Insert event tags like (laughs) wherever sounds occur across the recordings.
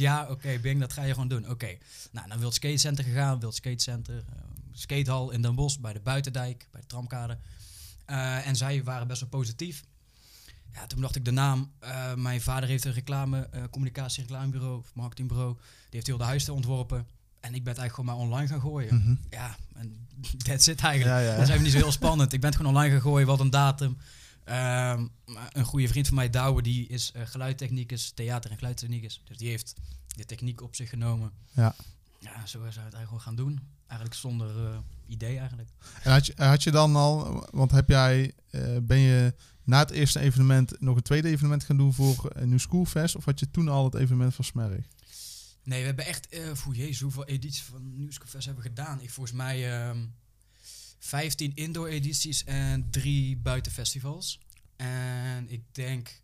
ja, oké, Bing, dat ga je gewoon doen. Oké, nou, dan Wild Skate Center gegaan, Wild Skate Center, uh, skatehal in Den Bosch, bij de Buitendijk, bij de tramkade. Uh, en zij waren best wel positief. Ja, toen dacht ik de naam. Uh, mijn vader heeft een reclame, communicatie reclamebureau, marketingbureau. Die heeft heel de huisstijl ontworpen. En ik ben het eigenlijk gewoon maar online gaan gooien. Mhm. Ja, en (laughs) that's it eigenlijk. Ja, ja. Dat is eigenlijk niet zo heel spannend. Ik ben het gewoon online gaan gooien, wat een datum. Ehm, een goede vriend van mij, Douwe, die is uh, geluidtechnicus, theater- en geluidstechnicus. Dus die heeft de techniek op zich genomen. Ja. Ja, zo zou het eigenlijk gewoon gaan doen. Eigenlijk zonder uh, idee eigenlijk. En had je, had je dan al, want heb jij, uh, ben je na het eerste evenement nog een tweede evenement gaan doen voor een New School Fest? Of had je toen al het evenement van Smerg? Nee, we hebben echt, uh, voor jezus, hoeveel edities van New School Fest hebben we gedaan? Ik volgens mij... Um, 15 indoor edities en drie buitenfestivals. En ik denk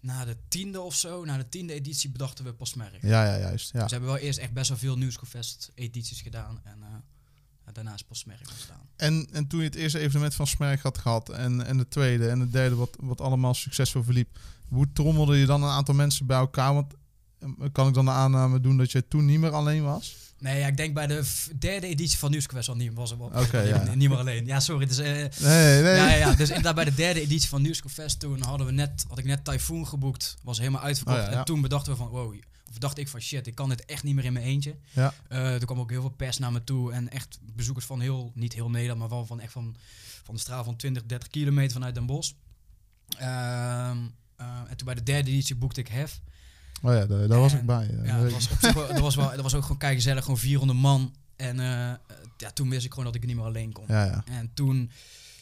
na de tiende of zo, na de tiende editie bedachten we pas merk. Ja, ja, juist. Ja. Dus we hebben wel eerst echt best wel veel Nieuwscofest edities gedaan en uh, daarna is pas Smerk ontstaan. En, en toen je het eerste evenement van Smerk had gehad en, en de tweede en de derde wat, wat allemaal succesvol verliep, hoe trommelde je dan een aantal mensen bij elkaar? Want kan ik dan de aanname doen dat je toen niet meer alleen was? Nee, ja, ik denk bij de derde editie van Nieuwsquest al niet, was er wel okay, (laughs) ja. niet meer alleen. Ja, sorry. Dus, uh, nee, nee. Ja, ja. Dus inderdaad bij de derde editie van Nieuwsquest toen hadden we net, had ik net Typhoon geboekt, was helemaal uitverkocht. Oh, ja. En toen bedachten we van, wow, of dacht ik van shit, ik kan dit echt niet meer in mijn eentje. Ja. Uh, er kwam ook heel veel pers naar me toe en echt bezoekers van heel, niet heel Nederland, maar wel van echt van, van de straal van 20, 30 kilometer vanuit Den Bosch. Uh, en toen bij de derde editie boekte ik Hef. Oh ja, daar, daar was ik bij. Ja, dat was, op zich wel, dat, was wel, dat was ook gewoon kijken gezellig, gewoon 400 man. En uh, ja, toen wist ik gewoon dat ik niet meer alleen kon. Ja, ja. En toen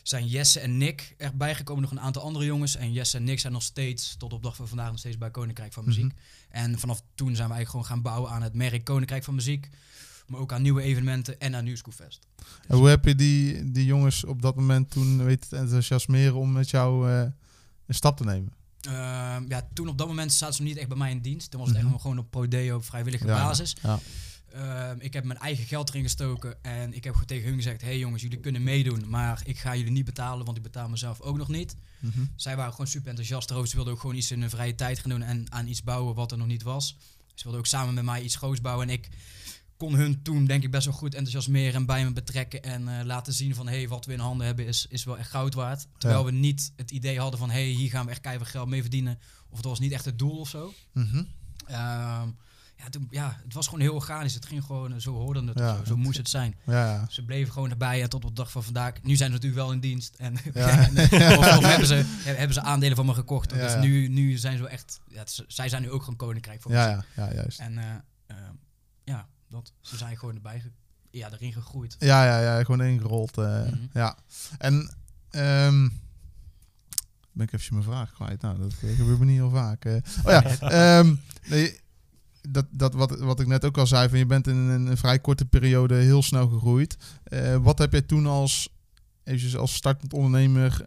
zijn Jesse en Nick erbij gekomen, nog een aantal andere jongens. En Jesse en Nick zijn nog steeds, tot op dag van vandaag, nog steeds bij Koninkrijk van Muziek. Mm -hmm. En vanaf toen zijn we eigenlijk gewoon gaan bouwen aan het merk Koninkrijk van Muziek. Maar ook aan nieuwe evenementen en aan New School Fest. Dus en hoe heb je die, die jongens op dat moment toen weet te enthousiasmeren om met jou uh, een stap te nemen? Uh, ja, toen op dat moment zaten ze nog niet echt bij mij in dienst. Toen was het mm -hmm. echt gewoon op Prodeo op vrijwillige ja, basis. Ja. Uh, ik heb mijn eigen geld erin gestoken en ik heb gewoon tegen hun gezegd: hey jongens, jullie kunnen meedoen, maar ik ga jullie niet betalen, want ik betaal mezelf ook nog niet. Mm -hmm. Zij waren gewoon super enthousiast erover. Ze wilden ook gewoon iets in hun vrije tijd gaan doen en aan iets bouwen wat er nog niet was. Ze wilden ook samen met mij iets groots bouwen en ik kon hun toen denk ik best wel goed enthousiasmeren en bij me betrekken en uh, laten zien van hey, wat we in handen hebben is, is wel echt goud waard. Terwijl Ja. we niet het idee hadden van hey, hier gaan we echt keihard geld mee verdienen. Of dat was niet echt het doel of zo. Mhm. Ehm, ja, toen, ja, het was gewoon heel organisch. Het ging gewoon, eh, zo hoorde het, Ja, zo, moest het zijn. Ja. Ze bleven gewoon erbij en tot op de dag van vandaag. Nu zijn ze natuurlijk wel in dienst. En, Ja. (laughs) en, (laughs) of, of hebben, ze, hebben ze aandelen van me gekocht. Dus nu, nu zijn ze wel echt... Ja, het zij zijn nu ook gewoon koninkrijk voor Ja, ja, ja, juist. En eh, ehm, ja, dat, ze zijn gewoon erbij ja, erin gegroeid. Ja, ja, ja, gewoon ingerold. Mhm. Ja. En ehm ben ik even mijn vraag kwijt. Nou, dat eh, gebeurt me niet heel vaak. eh. Oh ja, (laughs) ehm, nee, dat, dat wat, wat ik net ook al zei, van je bent in een, een vrij korte periode heel snel gegroeid. Wat heb jij toen als, eventjes als startend ondernemer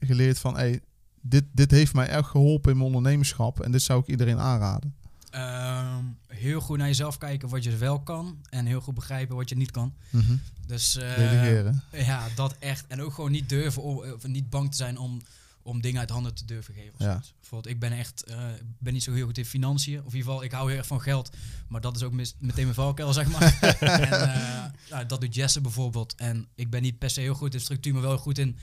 geleerd van, hey, dit, dit heeft mij echt geholpen in mijn ondernemerschap en dit zou ik iedereen aanraden? Ehm, heel goed naar jezelf kijken wat je wel kan. En heel goed begrijpen wat je niet kan. Mhm. Dus eh, ja, dat echt. En ook gewoon niet durven, of niet bang te zijn om, om dingen uit handen te durven geven. of Ja. zoiets. Bijvoorbeeld, ik ben echt, eh, ben niet zo heel goed in financiën. Of in ieder geval, ik hou heel erg van geld. Maar dat is ook mis- meteen mijn valkuil, zeg maar. (laughs) en, eh, nou, dat doet Jesse bijvoorbeeld. En ik ben niet per se heel goed in structuur, maar wel goed in,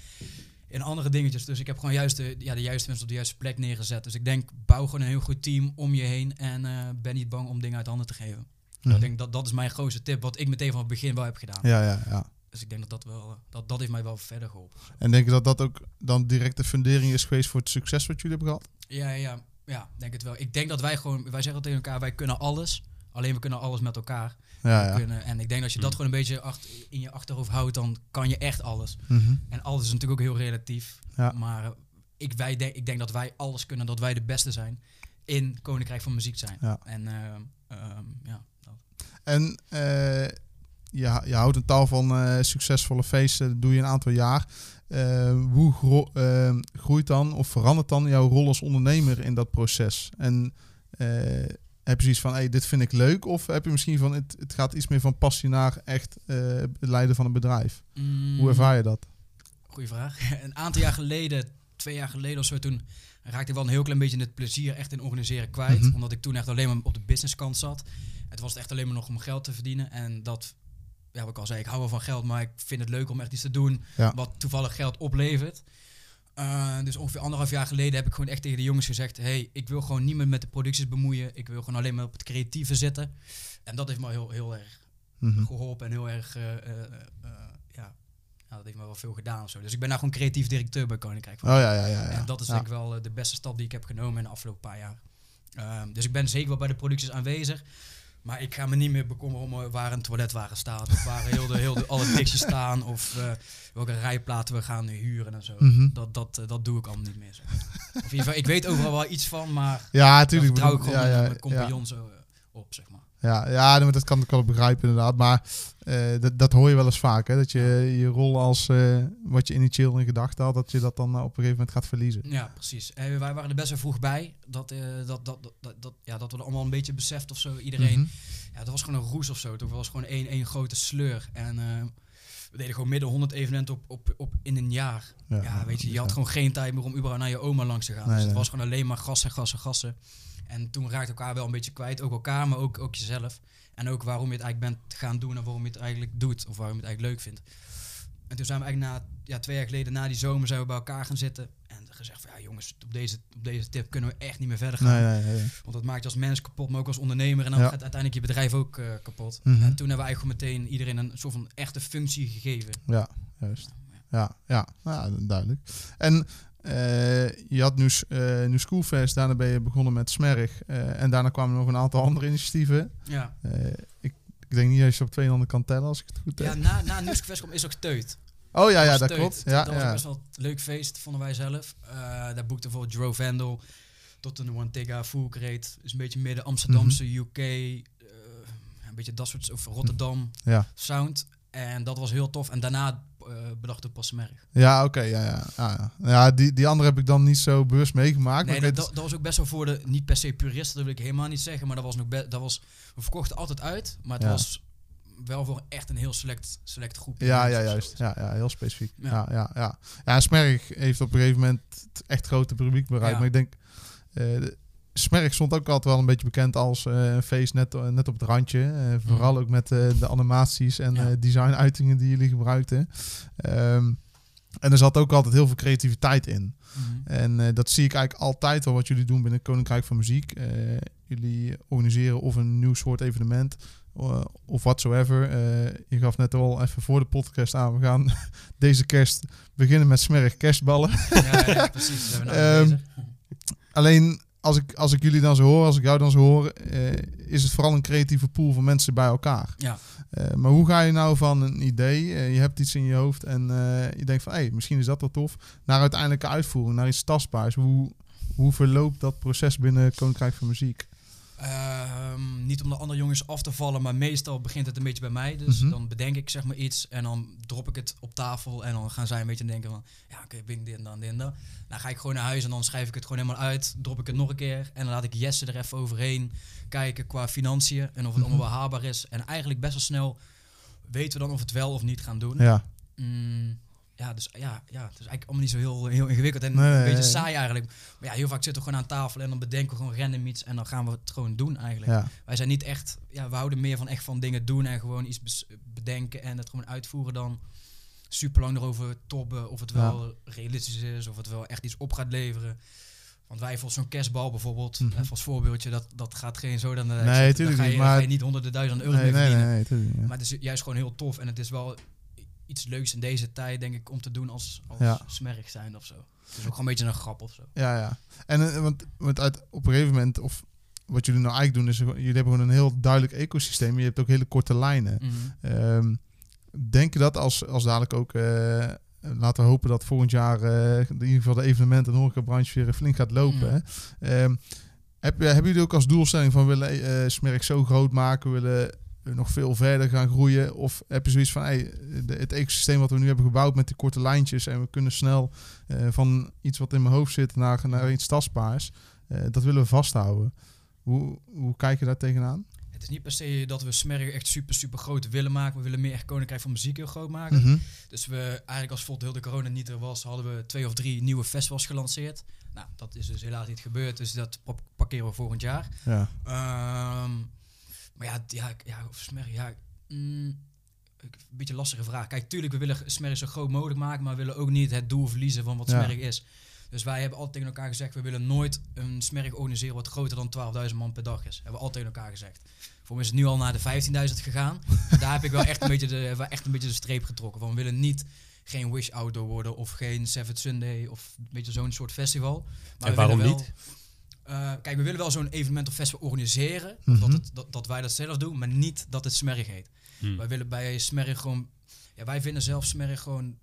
in andere dingetjes. Dus ik heb gewoon juist de, ja, de juiste mensen op de juiste plek neergezet. Dus ik denk, bouw gewoon een heel goed team om je heen. En eh, ben niet bang om dingen uit handen te geven. Ik denk dat dat is mijn grootste tip, wat ik meteen van het begin wel heb gedaan. Ja, ja, ja. Dus ik denk dat dat wel, dat, dat heeft mij wel verder geholpen. En denk je dat dat ook dan direct de fundering is geweest voor het succes wat jullie hebben gehad? Ja, ja, ja, denk het wel. Ik denk dat wij gewoon, wij zeggen tegen elkaar, wij kunnen alles. Alleen we kunnen alles met elkaar. Ja. Kunnen, en ik denk dat als je dat Mm. gewoon een beetje achter, in je achterhoofd houdt, dan kan je echt alles. Mhm. En alles is natuurlijk ook heel relatief. Ja. Maar eh, ik, wij denk, ik denk dat wij alles kunnen, dat wij de beste zijn in Koninkrijk van Muziek zijn. Ja. En ehm, ehm, ja, dat. En eh, je, je houdt een taal van eh, succesvolle feesten, dat doe je een aantal jaar. Eh, hoe gro- eh, groeit dan of verandert dan jouw rol als ondernemer in dat proces? En eh, heb je zoiets van, hey, dit vind ik leuk? Of heb je misschien van, het, het gaat iets meer van passie naar echt eh, het leiden van een bedrijf? Mm, Hoe ervaar je dat? Goeie vraag. (laughs) Een aantal jaar geleden, twee jaar geleden of zo, toen raakte ik wel een heel klein beetje het plezier echt in organiseren kwijt. Mhm. Omdat ik toen echt alleen maar op de businesskant zat. Het was echt alleen maar nog om geld te verdienen. En dat, ja, wat ik al zei, ik hou wel van geld, maar ik vind het leuk om echt iets te doen Ja. wat toevallig geld oplevert. Eh, dus ongeveer anderhalf jaar geleden heb ik gewoon echt tegen de jongens gezegd: hey, ik wil gewoon niet meer met de producties bemoeien. Ik wil gewoon alleen maar op het creatieve zitten. En dat heeft me heel, heel erg Mhm. geholpen en heel erg, eh, eh, ja, dat heeft me wel veel gedaan of zo. Dus ik ben nou gewoon creatief directeur bij Koninkrijk van Oh ja, ja, ja. ja. En dat is ja. denk ik wel de beste stap die ik heb genomen in de afgelopen paar jaar. Ehm, dus ik ben zeker wel bij de producties aanwezig. Maar ik ga me niet meer bekommeren om eh, waar een toiletwagen staat. Of waar heel de, heel de, alle dicties (laughs) staan. Of eh, welke rijplaten we gaan huren en zo. Mhm. Dat, dat, eh, dat doe ik allemaal niet meer. Zo. Of in ieder geval, ik weet overal wel iets van, maar Ja, daar natuurlijk. vertrouw ik gewoon ja, mijn- ja, mijn ja. compagnon zo op, zeg maar. Ja, ja dat kan ik wel begrijpen inderdaad. Maar eh, dat, dat hoor je wel eens vaak. Hè? Dat je je rol als eh, wat je initieel in gedachten had, dat je dat dan eh, op een gegeven moment gaat verliezen. Ja, precies. En wij waren er best wel vroeg bij. Dat, dat, dat, dat, dat, ja, dat we er allemaal een beetje beseft of zo. Iedereen. Mhm. Ja, dat was gewoon een roes of zo. Het was gewoon één, één grote sleur. En we deden gewoon midden 100 evenementen op, op, op in een jaar. Ja, weet je, je had ja. gewoon geen tijd meer om überhaupt naar je oma langs te gaan. Nee, dus het nee. was gewoon alleen maar gassen, gassen, gassen. En toen raakte elkaar wel een beetje kwijt. Ook elkaar, maar ook, ook jezelf. En ook waarom je het eigenlijk bent gaan doen en waarom je het eigenlijk doet. Of waarom je het eigenlijk leuk vindt. En toen zijn we eigenlijk na, ja, twee jaar geleden, na die zomer, zijn we bij elkaar gaan zitten. En gezegd van, ja jongens, op deze, op deze tip kunnen we echt niet meer verder gaan. Nee, nee, nee. Want dat maakt je als mens kapot, maar ook als ondernemer. En dan Ja. gaat uiteindelijk je bedrijf ook eh, kapot. Mhm. En toen hebben we eigenlijk meteen iedereen een soort van echte functie gegeven. Ja, juist. Ja, ja, ja duidelijk. En je had nu, eh nu Schoolfest, daarna ben je begonnen met Smerg. eh, en daarna kwamen nog een aantal andere initiatieven. Ja, Eh, ik, ik denk niet dat je op twee handen kan tellen, als ik het goed heb. ja na, na Nieuwsfest kwam is ook Teut. oh ja, ja, dat Teut. klopt. Ja, dat was ja. best wel een leuk feest, vonden wij zelf. Eh, daar boekte bijvoorbeeld Joe Vandal tot een One Tega Full Crate. Is een beetje midden Amsterdamse, Mhm. UK, eh, een beetje dat soort, of Rotterdam ja. sound. En dat was heel tof. En daarna eh bedacht het pas merk. Ja, oké, ja, ja. ja, ja. ja die, die andere heb ik dan niet zo bewust meegemaakt. Nee, maar dat, weet- dat, dat was ook best wel voor de, niet per se puristen, dat wil ik helemaal niet zeggen, maar dat was nog be- dat was, we verkochten altijd uit, maar het Ja. was wel voor echt een heel select, select groep. ja, ja, juist. Ja, ja, heel specifiek. Ja, Ja. ja, ja. ja. Smerg heeft op een gegeven moment echt grote publiek bereikt. Ja. Maar ik denk, eh, Smerg stond ook altijd wel een beetje bekend als eh, een feest net, net op het randje. Eh, vooral ook met eh, de animaties en Ja. eh, designuitingen die jullie gebruikten. Ehm, en er zat ook altijd heel veel creativiteit in. Mhm. En eh, dat zie ik eigenlijk altijd wel wat jullie doen binnen Koninkrijk van Muziek. Eh, jullie organiseren of een nieuw soort evenement eh, of whatsoever. Eh, je gaf net al even voor de podcast aan. We gaan (laughs) deze kerst beginnen met smerig kerstballen. Ja, ja, precies. Daar zijn we nou (laughs) Ehm. Alleen als ik, als ik jullie dan zo hoor, als ik jou dan zo hoor, eh, is het vooral een creatieve pool van mensen bij elkaar. Ja. Eh, maar hoe ga je nou van een idee, eh, je hebt iets in je hoofd en je denkt van, hé, misschien is dat wel tof, naar uiteindelijke uitvoering, naar iets tastbaars. Hoe, hoe verloopt dat proces binnen Koninkrijk van Muziek? Ehm, niet om de andere jongens af te vallen, maar meestal begint het een beetje bij mij. Dus Mhm. dan bedenk ik zeg maar iets en dan drop ik het op tafel en dan gaan zij een beetje denken van, ja oké, ben ik dit en dan, dit en. Dan ga ik gewoon naar huis en dan schrijf ik het gewoon helemaal uit, drop ik het nog een keer en dan laat ik Jesse er even overheen kijken qua financiën en of het Mhm. allemaal wel haalbaar is. En eigenlijk best wel snel weten we dan of we het wel of niet gaan doen. Ja, Mm, ja, dus ja, ja, het is eigenlijk allemaal niet zo heel, heel ingewikkeld en Nee, een nee, beetje nee. saai eigenlijk. Maar ja, heel vaak zitten we gewoon aan tafel en dan bedenken we gewoon random iets en dan gaan we het gewoon doen eigenlijk. ja, Wij zijn niet echt, ja, we houden meer van echt van dingen doen en gewoon iets bedenken en het gewoon uitvoeren dan super lang erover tobben of het wel realistisch is, of het wel echt iets op gaat leveren. Want wij voor zo'n kerstbal bijvoorbeeld, Mhm. even als voorbeeldje, dat, dat gaat geen zo dan. Nee, dan ga tuurlijk je, niet, maar- ga je niet honderden nee, mee nee, nee, verdienen. nee, tuurlijk ja. Maar het is juist gewoon heel tof en het is wel iets leuks in deze tijd, denk ik, om te doen als, als Ja. smerig zijn of zo. Het is ook gewoon een beetje een grap of zo. Ja, ja. En eh, want, want uit, op een gegeven moment, of wat jullie nou eigenlijk doen, is jullie hebben gewoon een heel duidelijk ecosysteem. Je hebt ook hele korte lijnen. Ehm, denk je dat als, als dadelijk ook, eh, laten we hopen dat volgend jaar eh, in ieder geval de evenementen en de horecabranche weer flink gaat lopen. Mm. Hè? Ehm, heb, je- hebben jullie ook als doelstelling van willen Smerk zo groot maken, willen nog veel verder gaan groeien? Of heb je zoiets van, hey, de, het ecosysteem wat we nu hebben gebouwd met die korte lijntjes en we kunnen snel eh, van iets wat in mijn hoofd zit naar, naar iets tastbaars, eh, dat willen we vasthouden. Hoe, hoe kijk je daar tegenaan? het is niet per se dat we Smerg echt super, super groot willen maken. We willen meer echt Koninkrijk van Muziek heel groot maken. Mhm. Dus we, eigenlijk als bijvoorbeeld heel de corona niet er was, hadden we twee of drie nieuwe festivals gelanceerd. Nou, dat is dus helaas niet gebeurd, dus dat pa- parkeren we volgend jaar. Ja. Ehm, maar ja, ja, ja Smerg, ja, mm, een beetje lastige vraag. Kijk, tuurlijk, we willen Smerg zo groot mogelijk maken, maar we willen ook niet het doel verliezen van wat Ja. Is. Dus wij hebben altijd tegen elkaar gezegd, we willen nooit een Smerg organiseren wat groter dan 12.000 man per dag is. Hebben we altijd tegen elkaar gezegd. Voor mij is het nu al naar de 15.000 gegaan. (laughs) Daar heb ik wel echt een beetje de, echt een beetje de streep getrokken. Van we willen niet geen Wish Outdoor worden of geen Seventh Sunday of een beetje zo'n soort festival. Maar En waarom wel- niet? Eh, kijk, we willen wel zo'n evenement of festival organiseren. Mhm. dat, het, dat, dat wij dat zelf doen, maar niet dat het Smerrig heet. Hmm. Wij willen bij Smerrig gewoon... Ja, wij vinden zelf Smerrig gewoon...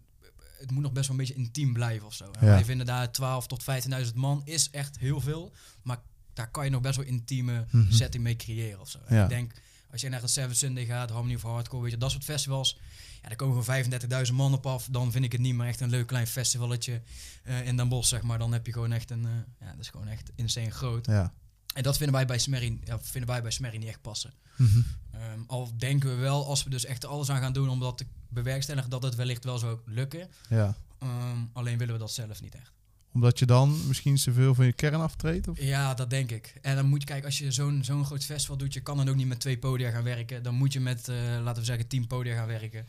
Het moet nog best wel een beetje intiem blijven of zo. Ja. Wij vinden daar 12 tot 15.000 man is echt heel veel. Maar daar kan je nog best wel intieme Mhm. setting mee creëren of zo. Ja. Ik denk, als je naar een Seven Sunday gaat, Harmony of Hardcore, weet je, dat soort festivals... Ja, daar komen gewoon 35.000 man op af. Dan vind ik het niet meer echt een leuk klein festivalletje eh, in Den Bosch, zeg maar. Dan heb je gewoon echt een... eh, ja, dat is gewoon echt insane groot. Ja. En dat vinden wij bij Smerry, ja, vinden wij bij Smerry niet echt passen. Mhm. Ehm, al denken we wel, als we dus echt alles aan gaan doen om dat te bewerkstelligen, dat het wellicht wel zou lukken. ja. Ehm, alleen willen we dat zelf niet echt. Omdat je dan misschien zoveel van je kern aftreedt? Of? Ja, dat denk ik. En dan moet je kijken, als je zo'n zo'n groot festival doet, je kan dan ook niet met twee podia gaan werken. Dan moet je met, eh, laten we zeggen, tien podia gaan werken.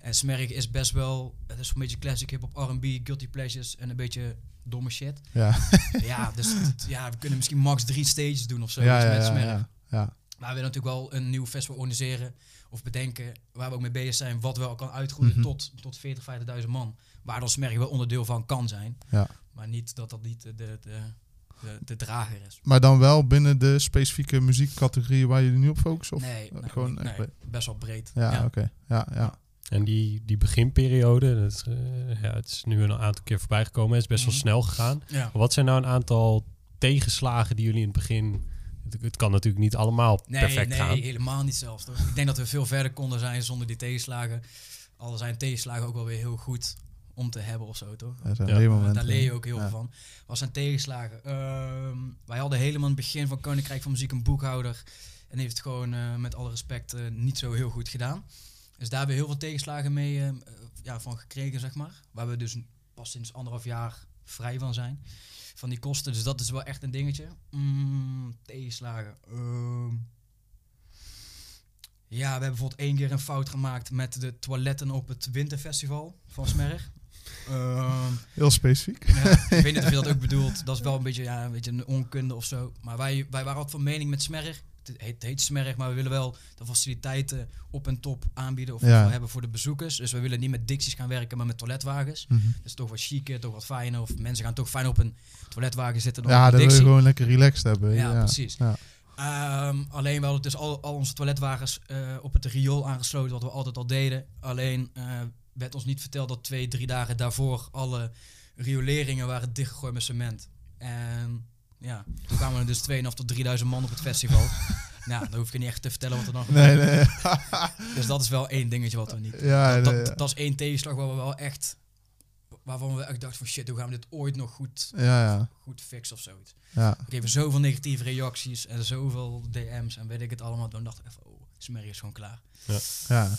En Smerrig is best wel, het is een beetje classic hip-hop, R&B, guilty pleasures en een beetje domme shit. Ja. ja, dus ja, we kunnen misschien max drie stages doen of zo ja, je, ja, met ja, Smerrig. ja, ja. Maar we willen natuurlijk wel een nieuw festival organiseren of bedenken waar we ook mee bezig zijn, wat wel kan uitgroeien Mhm. tot, tot 40, 50.000 man. Waar dan Smerg wel onderdeel van kan zijn. Ja. Maar niet dat dat niet de, de, de, de, de drager is. Maar dan wel binnen de specifieke muziekcategorieën waar jullie nu op focussen? Of? nee, nee, gewoon nee, best wel breed. Ja, Ja. oké. Ja, ja. En die, die beginperiode, dat, is, eh, ja, het is nu een aantal keer voorbij gekomen. Het is best wel Mhm. snel gegaan. Ja. Maar wat zijn nou een aantal tegenslagen die jullie in het begin... Het, het kan natuurlijk niet allemaal Nee, perfect nee, gaan. helemaal niet zelfs. Toch? Ik denk dat we veel verder konden zijn zonder die tegenslagen. Al zijn tegenslagen ook wel weer heel goed om te hebben of zo, toch? Ja. Daar leer je ook heel Ja. veel van. Wat zijn tegenslagen? Ehm, wij hadden helemaal in het begin van Koninkrijk van Muziek een boekhouder. En heeft het gewoon eh, met alle respect eh, niet zo heel goed gedaan. Dus daar hebben we heel veel tegenslagen mee eh, eh, ja, van gekregen, zeg maar. Waar we dus pas sinds anderhalf jaar vrij van zijn. Van die kosten. Dus dat is wel echt een dingetje. Mm, tegenslagen. Ehm. ja, we hebben bijvoorbeeld één keer een fout gemaakt met de toiletten op het winterfestival van Smerg. Ehm, Heel specifiek. ik (laughs) weet niet of je dat ook bedoelt. Dat is wel een beetje, ja, een beetje een onkunde of zo. Maar wij, wij waren altijd van mening met Smerg. Het heet, het heet Smerg, maar we willen wel de faciliteiten op en top aanbieden of Ja. hebben voor de bezoekers. Dus we willen niet met Dixies gaan werken, maar met toiletwagens. Mhm. Dat is toch wat chiquer, toch wat fijner. Of mensen gaan toch fijn op een toiletwagen zitten dan Ja, dat een wil je Dixie. gewoon lekker relaxed hebben. Ja, precies. Ja. Ehm, alleen wel dus al, al onze toiletwagens eh, op het riool aangesloten, wat we altijd al deden. Alleen eh, werd ons niet verteld dat twee, drie dagen daarvoor alle rioleringen waren dichtgegooid met cement. En ja, toen kwamen er dus 2.500 tot 3000 man op het festival. (laughs) nou, dan hoef ik je niet echt te vertellen wat er dan Nee, gebeurde. nee. (laughs) Dus dat is wel één dingetje wat we niet... Ja, dat, nee, dat, dat is één tegenslag waar we wel echt... Waarvan we echt dachten van shit, hoe gaan we dit ooit nog goed, ja, ja. goed fixen of zoiets. ja. We kregen zoveel negatieve reacties en zoveel DM's en weet ik het allemaal. Toen dacht ik even, oh, Smerry is gewoon klaar. ja.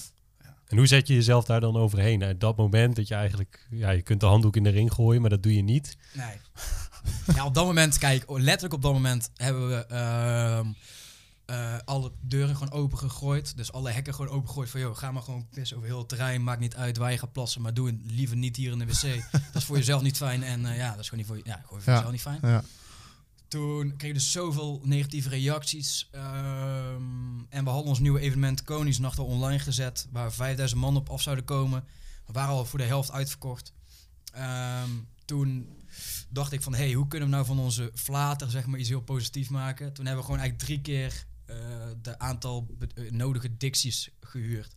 En hoe zet je jezelf daar dan overheen? Uit dat moment dat je eigenlijk... Ja, je kunt de handdoek in de ring gooien, maar dat doe je niet. Nee. (laughs) ja, op dat moment, kijk, letterlijk op dat moment hebben we ehm, eh, alle deuren gewoon open gegooid. Dus alle hekken gewoon open gegooid van, joh, ga maar gewoon pissen over heel het terrein. Maakt niet uit waar je gaat plassen, maar doe het liever niet hier in de wc. (laughs) dat is voor jezelf niet fijn en eh, ja, dat is gewoon niet voor, je, ja, gewoon voor Ja. jezelf niet fijn. ja. Toen kreeg je dus zoveel negatieve reacties. ehm, en we hadden ons nieuwe evenement Koningsnacht al online gezet. Waar 5000 man op af zouden komen. We waren al voor de helft uitverkocht. Ehm, toen dacht ik van, hey, hoe kunnen we nou van onze flater zeg maar, iets heel positiefs maken? Toen hebben we gewoon eigenlijk drie keer eh, de aantal eh, nodige dicties gehuurd.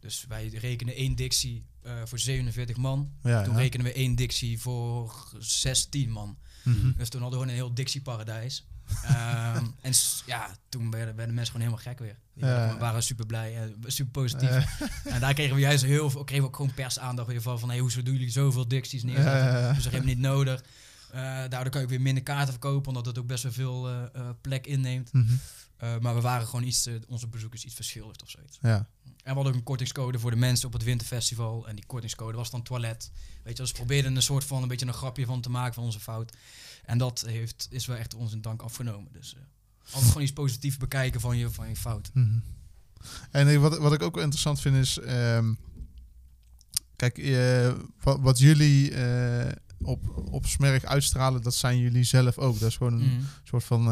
Dus wij rekenen één dictie eh, voor 47 man. ja, Toen ja. rekenen we één dictie voor 16 man. Mhm. Dus toen hadden we gewoon een heel Dixie-paradijs. Ehm, (laughs) en s- ja, toen werden, werden mensen gewoon helemaal gek weer. Die Ja. waren, super blij, en super positief. En daar kregen we juist heel veel, kregen we ook gewoon persaandacht weer van, van hey, hoezo doen jullie zoveel Dixies neerzetten? Ja, ja, ja. Dat helemaal niet nodig. Eh, daardoor kan je ook weer minder kaarten verkopen, omdat het ook best wel veel eh, eh, plek inneemt. Mhm. Eh, maar we waren gewoon iets, te- onze bezoekers iets verschillend of zoiets. Ja. En we hadden ook een kortingscode voor de mensen op het winterfestival. En die kortingscode was dan toilet. Weet je, dus we probeerden een soort van een beetje een grapje van te maken van onze fout. En dat heeft, is wel echt ons in dank afgenomen. Dus eh, altijd gewoon iets positiefs bekijken van je, van je fout. Mhm. En eh, wat, wat ik ook wel interessant vind is... ehm, kijk, eh, wat, wat jullie eh, op, op Smerg uitstralen, dat zijn jullie zelf ook. Dat is gewoon een Mhm. soort van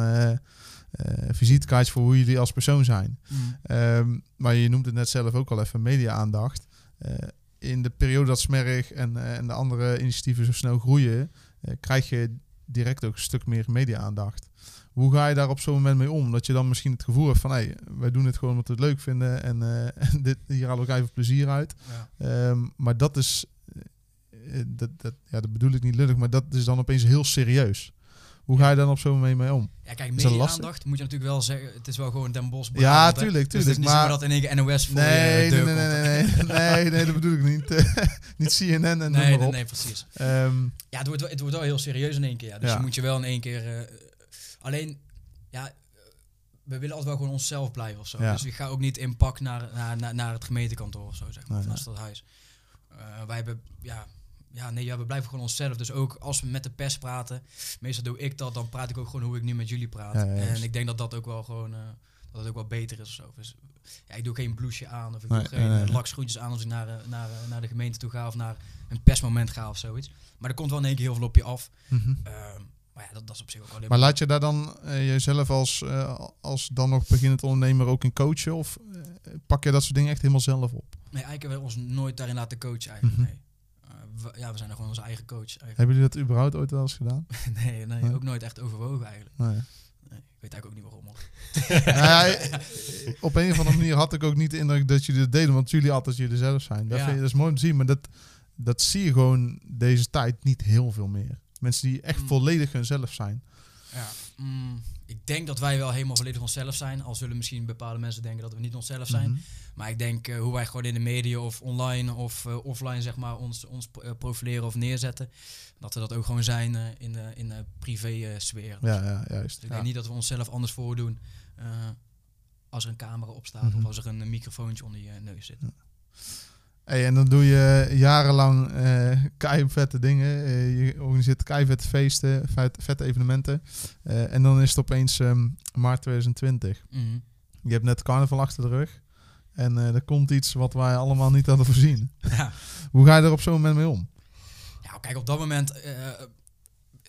eh eh, visitekaartje voor hoe jullie als persoon zijn. Mhm. Ehm, maar je noemt het net zelf ook al even media-aandacht. Eh, in de periode dat Smerg en, eh, en de andere initiatieven zo snel groeien, krijg je direct ook een stuk meer media-aandacht. Hoe ga je daar op zo'n moment mee om? Dat je dan misschien het gevoel hebt van, hé, hey, wij doen het gewoon omdat we het leuk vinden en (laughs) en dit, hier halen we ook even plezier uit. Ja. Ehm, maar dat is, dat, dat, ja, dat bedoel ik niet lullig, maar dat is dan opeens heel serieus. Hoe ga je dan op zo'n moment mee om? Ja, kijk, Is dat media-aandacht moet je natuurlijk wel zeggen. Het is wel gewoon Den Bosch. Ja, hè. tuurlijk, Dus het is tuurlijk. niet maar dat in één keer NOS voor nee, je nee, nee, nee, nee, nee, nee, dat bedoel ik niet. (laughs) niet CNN en noem Nee, nee, nee, precies. Ehm, Ja, het wordt, wel, het wordt wel heel serieus in één keer. Ja. Dus Ja. je moet je wel in één keer... eh, alleen, ja, we willen altijd wel gewoon onszelf blijven of zo. Ja. Dus ik ga ook niet in pak naar, naar, naar, naar het gemeentekantoor of zo, zeg maar. Nee, of naar het stadhuis. Eh, wij hebben, ja... Ja, nee, ja, we blijven gewoon onszelf. Dus ook als we met de pers praten, meestal doe ik dat, dan praat ik ook gewoon hoe ik nu met jullie praat. Ja, ja, en ik denk dat dat ook wel gewoon, eh, dat het ook wel beter is of zo. Dus, ja, ik doe geen blouseje aan of ik Nee, doe geen nee, eh, lakschoentjes aan als ik naar, eh, naar, naar de gemeente toe ga of naar een persmoment ga of zoiets. Maar er komt wel in één keer heel veel op je af. mhm. Ehm, maar ja, dat, dat is op zich ook alleen Maar laat je daar dan eh, jezelf als, als dan nog beginnend ondernemer ook in coachen? Of pak je dat soort dingen echt helemaal zelf op? Nee, eigenlijk hebben we ons nooit daarin laten coachen eigenlijk. Mhm. Nee. We, ja, we zijn gewoon onze eigen coach eigenlijk. Hebben jullie dat überhaupt ooit wel eens gedaan? (laughs) nee, nee, Nee. ook nooit echt overwogen eigenlijk. Nee. Nee, ik weet eigenlijk ook niet waarom. (laughs) nou ja, (laughs) op een of andere manier had ik ook niet de indruk dat jullie dat deden, want jullie altijd jullie zelf zijn. Dat, Ja. vind je, dat is mooi om te zien, maar dat, dat zie je gewoon deze tijd niet heel veel meer. Mensen die echt Mm. volledig hunzelf zijn. Ja, mm, ik denk dat wij wel helemaal volledig onszelf zijn. Al zullen misschien bepaalde mensen denken dat we niet onszelf zijn. Mhm. Maar ik denk eh, hoe wij gewoon in de media of online of eh, offline zeg maar ons, ons eh, profileren of neerzetten. Dat we dat ook gewoon zijn in de, in de privé eh, sfeer. Ja, ja, juist. Dus ik Ja. denk niet dat we onszelf anders voordoen als er een camera op staat Mhm. of als er een, microfoontje onder je neus zit. Hey, en dan doe je jarenlang eh vette dingen. Eh, je organiseert keivette feesten, vet, vette evenementen. Eh, en dan is het opeens ehm, maart 2020. Mhm. Je hebt net carnaval achter de rug. En er komt iets wat wij allemaal niet hadden voorzien. Ja. (laughs) Hoe ga je er op zo'n moment mee om? ja, kijk, op dat moment,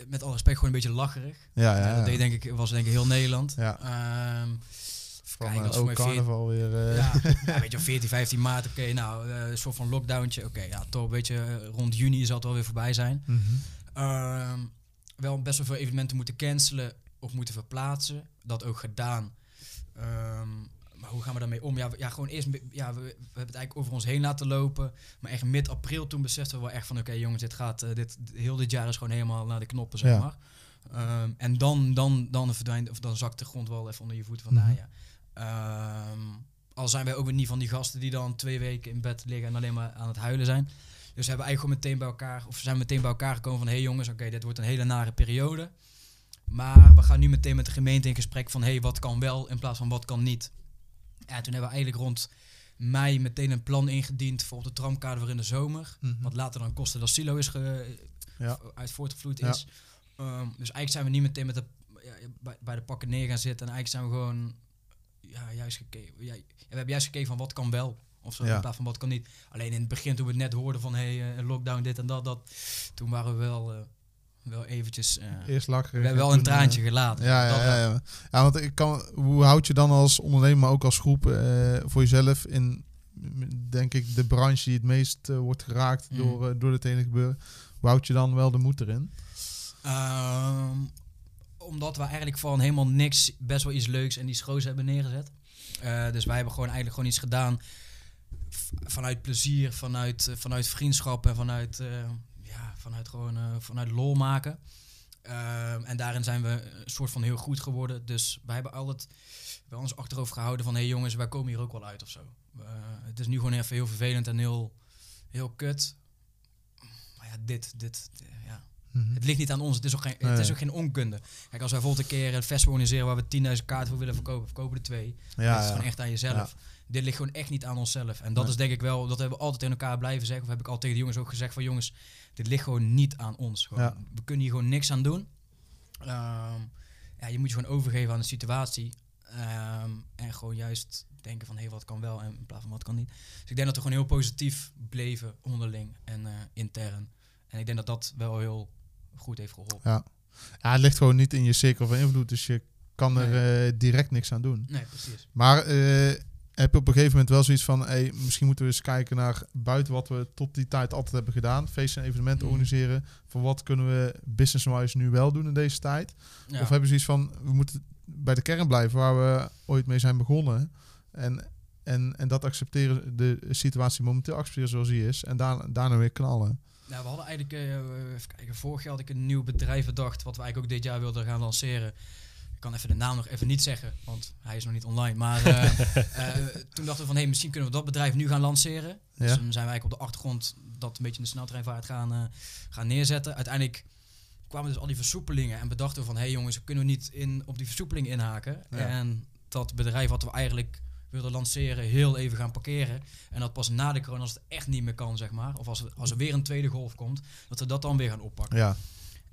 met alle respect, gewoon een beetje lacherig. Ja, Ja, ja, ja. dat deed denk ik, was denk ik heel Nederland. Ja. Ehm, Van, kijk, eh, ook carnaval weer. eh, Ja, (laughs) ja, weet je, 14, 15 maart, oké, nou, eh, een soort van lockdowntje. Oké, ja, toch, weet je, rond juni zal het wel weer voorbij zijn. Ehm, wel best wel veel evenementen moeten cancelen of moeten verplaatsen. Dat ook gedaan. Ehm, maar hoe gaan we daarmee om? Ja, we- ja gewoon eerst, ja, we, we hebben het eigenlijk over ons heen laten lopen. Maar echt mid-april toen beseften we wel echt van, oké jongens, dit gaat, dit, heel dit jaar is gewoon helemaal naar de knoppen, zeg Ja. maar. Ehm, en dan, dan, dan verdwijnt, of dan zakt de grond wel even onder je voeten van, Mhm. ja. Ehm, al zijn wij ook weer niet van die gasten die dan twee weken in bed liggen en alleen maar aan het huilen zijn. Dus we hebben eigenlijk gewoon meteen bij elkaar, of zijn meteen bij elkaar gekomen van, hé hey jongens, oké, dit wordt een hele nare periode. Maar we gaan nu meteen met de gemeente in gesprek van, hé, hey, wat kan wel in plaats van wat kan niet. Ja, toen hebben we eigenlijk rond mei meteen een plan ingediend voor op de tramkader voor in de zomer. Mhm. Wat later dan Costa del Silo is ge, Ja. uit voortgevloeid Ja. is. Ehm, dus eigenlijk zijn we niet meteen met de, ja, bij, bij de pakken neer gaan zitten. En eigenlijk zijn we gewoon ja, juist gekeken. Ja, we hebben juist gekeken van wat kan wel. Of zo, Ja. in plaats van wat kan niet. Alleen in het begin toen we het net hoorden van hey, eh, lockdown dit en dat, dat. Toen waren we wel, eh, wel eventjes... eh, Eerst lachen. we hebben wel een traantje gelaten. Ja, ja, ja, ja. ja, want ik kan, hoe houd je dan als ondernemer, maar ook als groep voor jezelf in, denk ik, de branche die het meest wordt geraakt Mm. door, door dit hele gebeuren? Hoe houd je dan wel de moed erin? Ehm, omdat we eigenlijk van helemaal niks best wel iets leuks en iets groots hebben neergezet. Eh, dus wij hebben gewoon eigenlijk gewoon iets gedaan vanuit plezier, vanuit, eh, vanuit vriendschap en vanuit, eh, ja, vanuit gewoon vanuit lol maken. En daarin zijn we een soort van heel goed geworden. Dus wij hebben altijd bij ons achterover gehouden van... hé hey jongens, wij komen hier ook wel uit of zo. Het is nu gewoon even heel vervelend en heel, heel kut. Maar ja, dit, dit, Mhm. Het ligt niet aan ons, het is ook geen, het Nee. is ook geen onkunde. Kijk, als wij bijvoorbeeld een keer een festival organiseren waar we 10.000 kaarten voor willen verkopen, verkopen er twee. Ja, dat is gewoon echt aan jezelf. Dit ligt gewoon echt niet aan onszelf. En dat Nee. is denk ik wel, dat hebben we altijd tegen elkaar blijven zeggen. Of heb ik al tegen de jongens ook gezegd van jongens, dit ligt gewoon niet aan ons. Gewoon, Ja. We kunnen hier gewoon niks aan doen. Ehm, ja, je moet je gewoon overgeven aan de situatie. Ehm, en gewoon juist denken van, hé, wat kan wel en in plaats van wat kan niet. Dus ik denk dat we gewoon heel positief bleven onderling en eh, intern. En ik denk dat dat wel heel goed heeft geholpen. Ja, het ligt gewoon niet in je cirkel van invloed, dus je kan er eh, direct niks aan doen. Nee, precies. Maar eh, heb je op een gegeven moment wel zoiets van, hey, misschien moeten we eens kijken naar buiten wat we tot die tijd altijd hebben gedaan, feesten en evenementen Mhm. organiseren. Van wat kunnen we business-wise nu wel doen in deze tijd? Ja. Of hebben ze zoiets van, we moeten bij de kern blijven waar we ooit mee zijn begonnen. En, en, en dat accepteren, de situatie momenteel accepteren zoals die is. En daar, daarna weer knallen. Nou, we hadden eigenlijk, eh, even kijken, vorig jaar had ik een nieuw bedrijf bedacht, wat we eigenlijk ook dit jaar wilden gaan lanceren. Ik kan even de naam nog even niet zeggen, want hij is nog niet online. Maar eh, (laughs) toen dachten we van, hey, misschien kunnen we dat bedrijf nu gaan lanceren. Dus toen zijn we eigenlijk op de achtergrond dat een beetje in de sneltreinvaart gaan, gaan neerzetten. Uiteindelijk kwamen dus al die versoepelingen en bedachten we van, hey jongens, kunnen we niet in, op die versoepeling inhaken? Ja. En dat bedrijf wat we eigenlijk wilden lanceren, heel even gaan parkeren. En dat pas na de corona, als het echt niet meer kan, zeg maar. Of als er, als er weer een tweede golf komt, dat we dat dan weer gaan oppakken. Ja,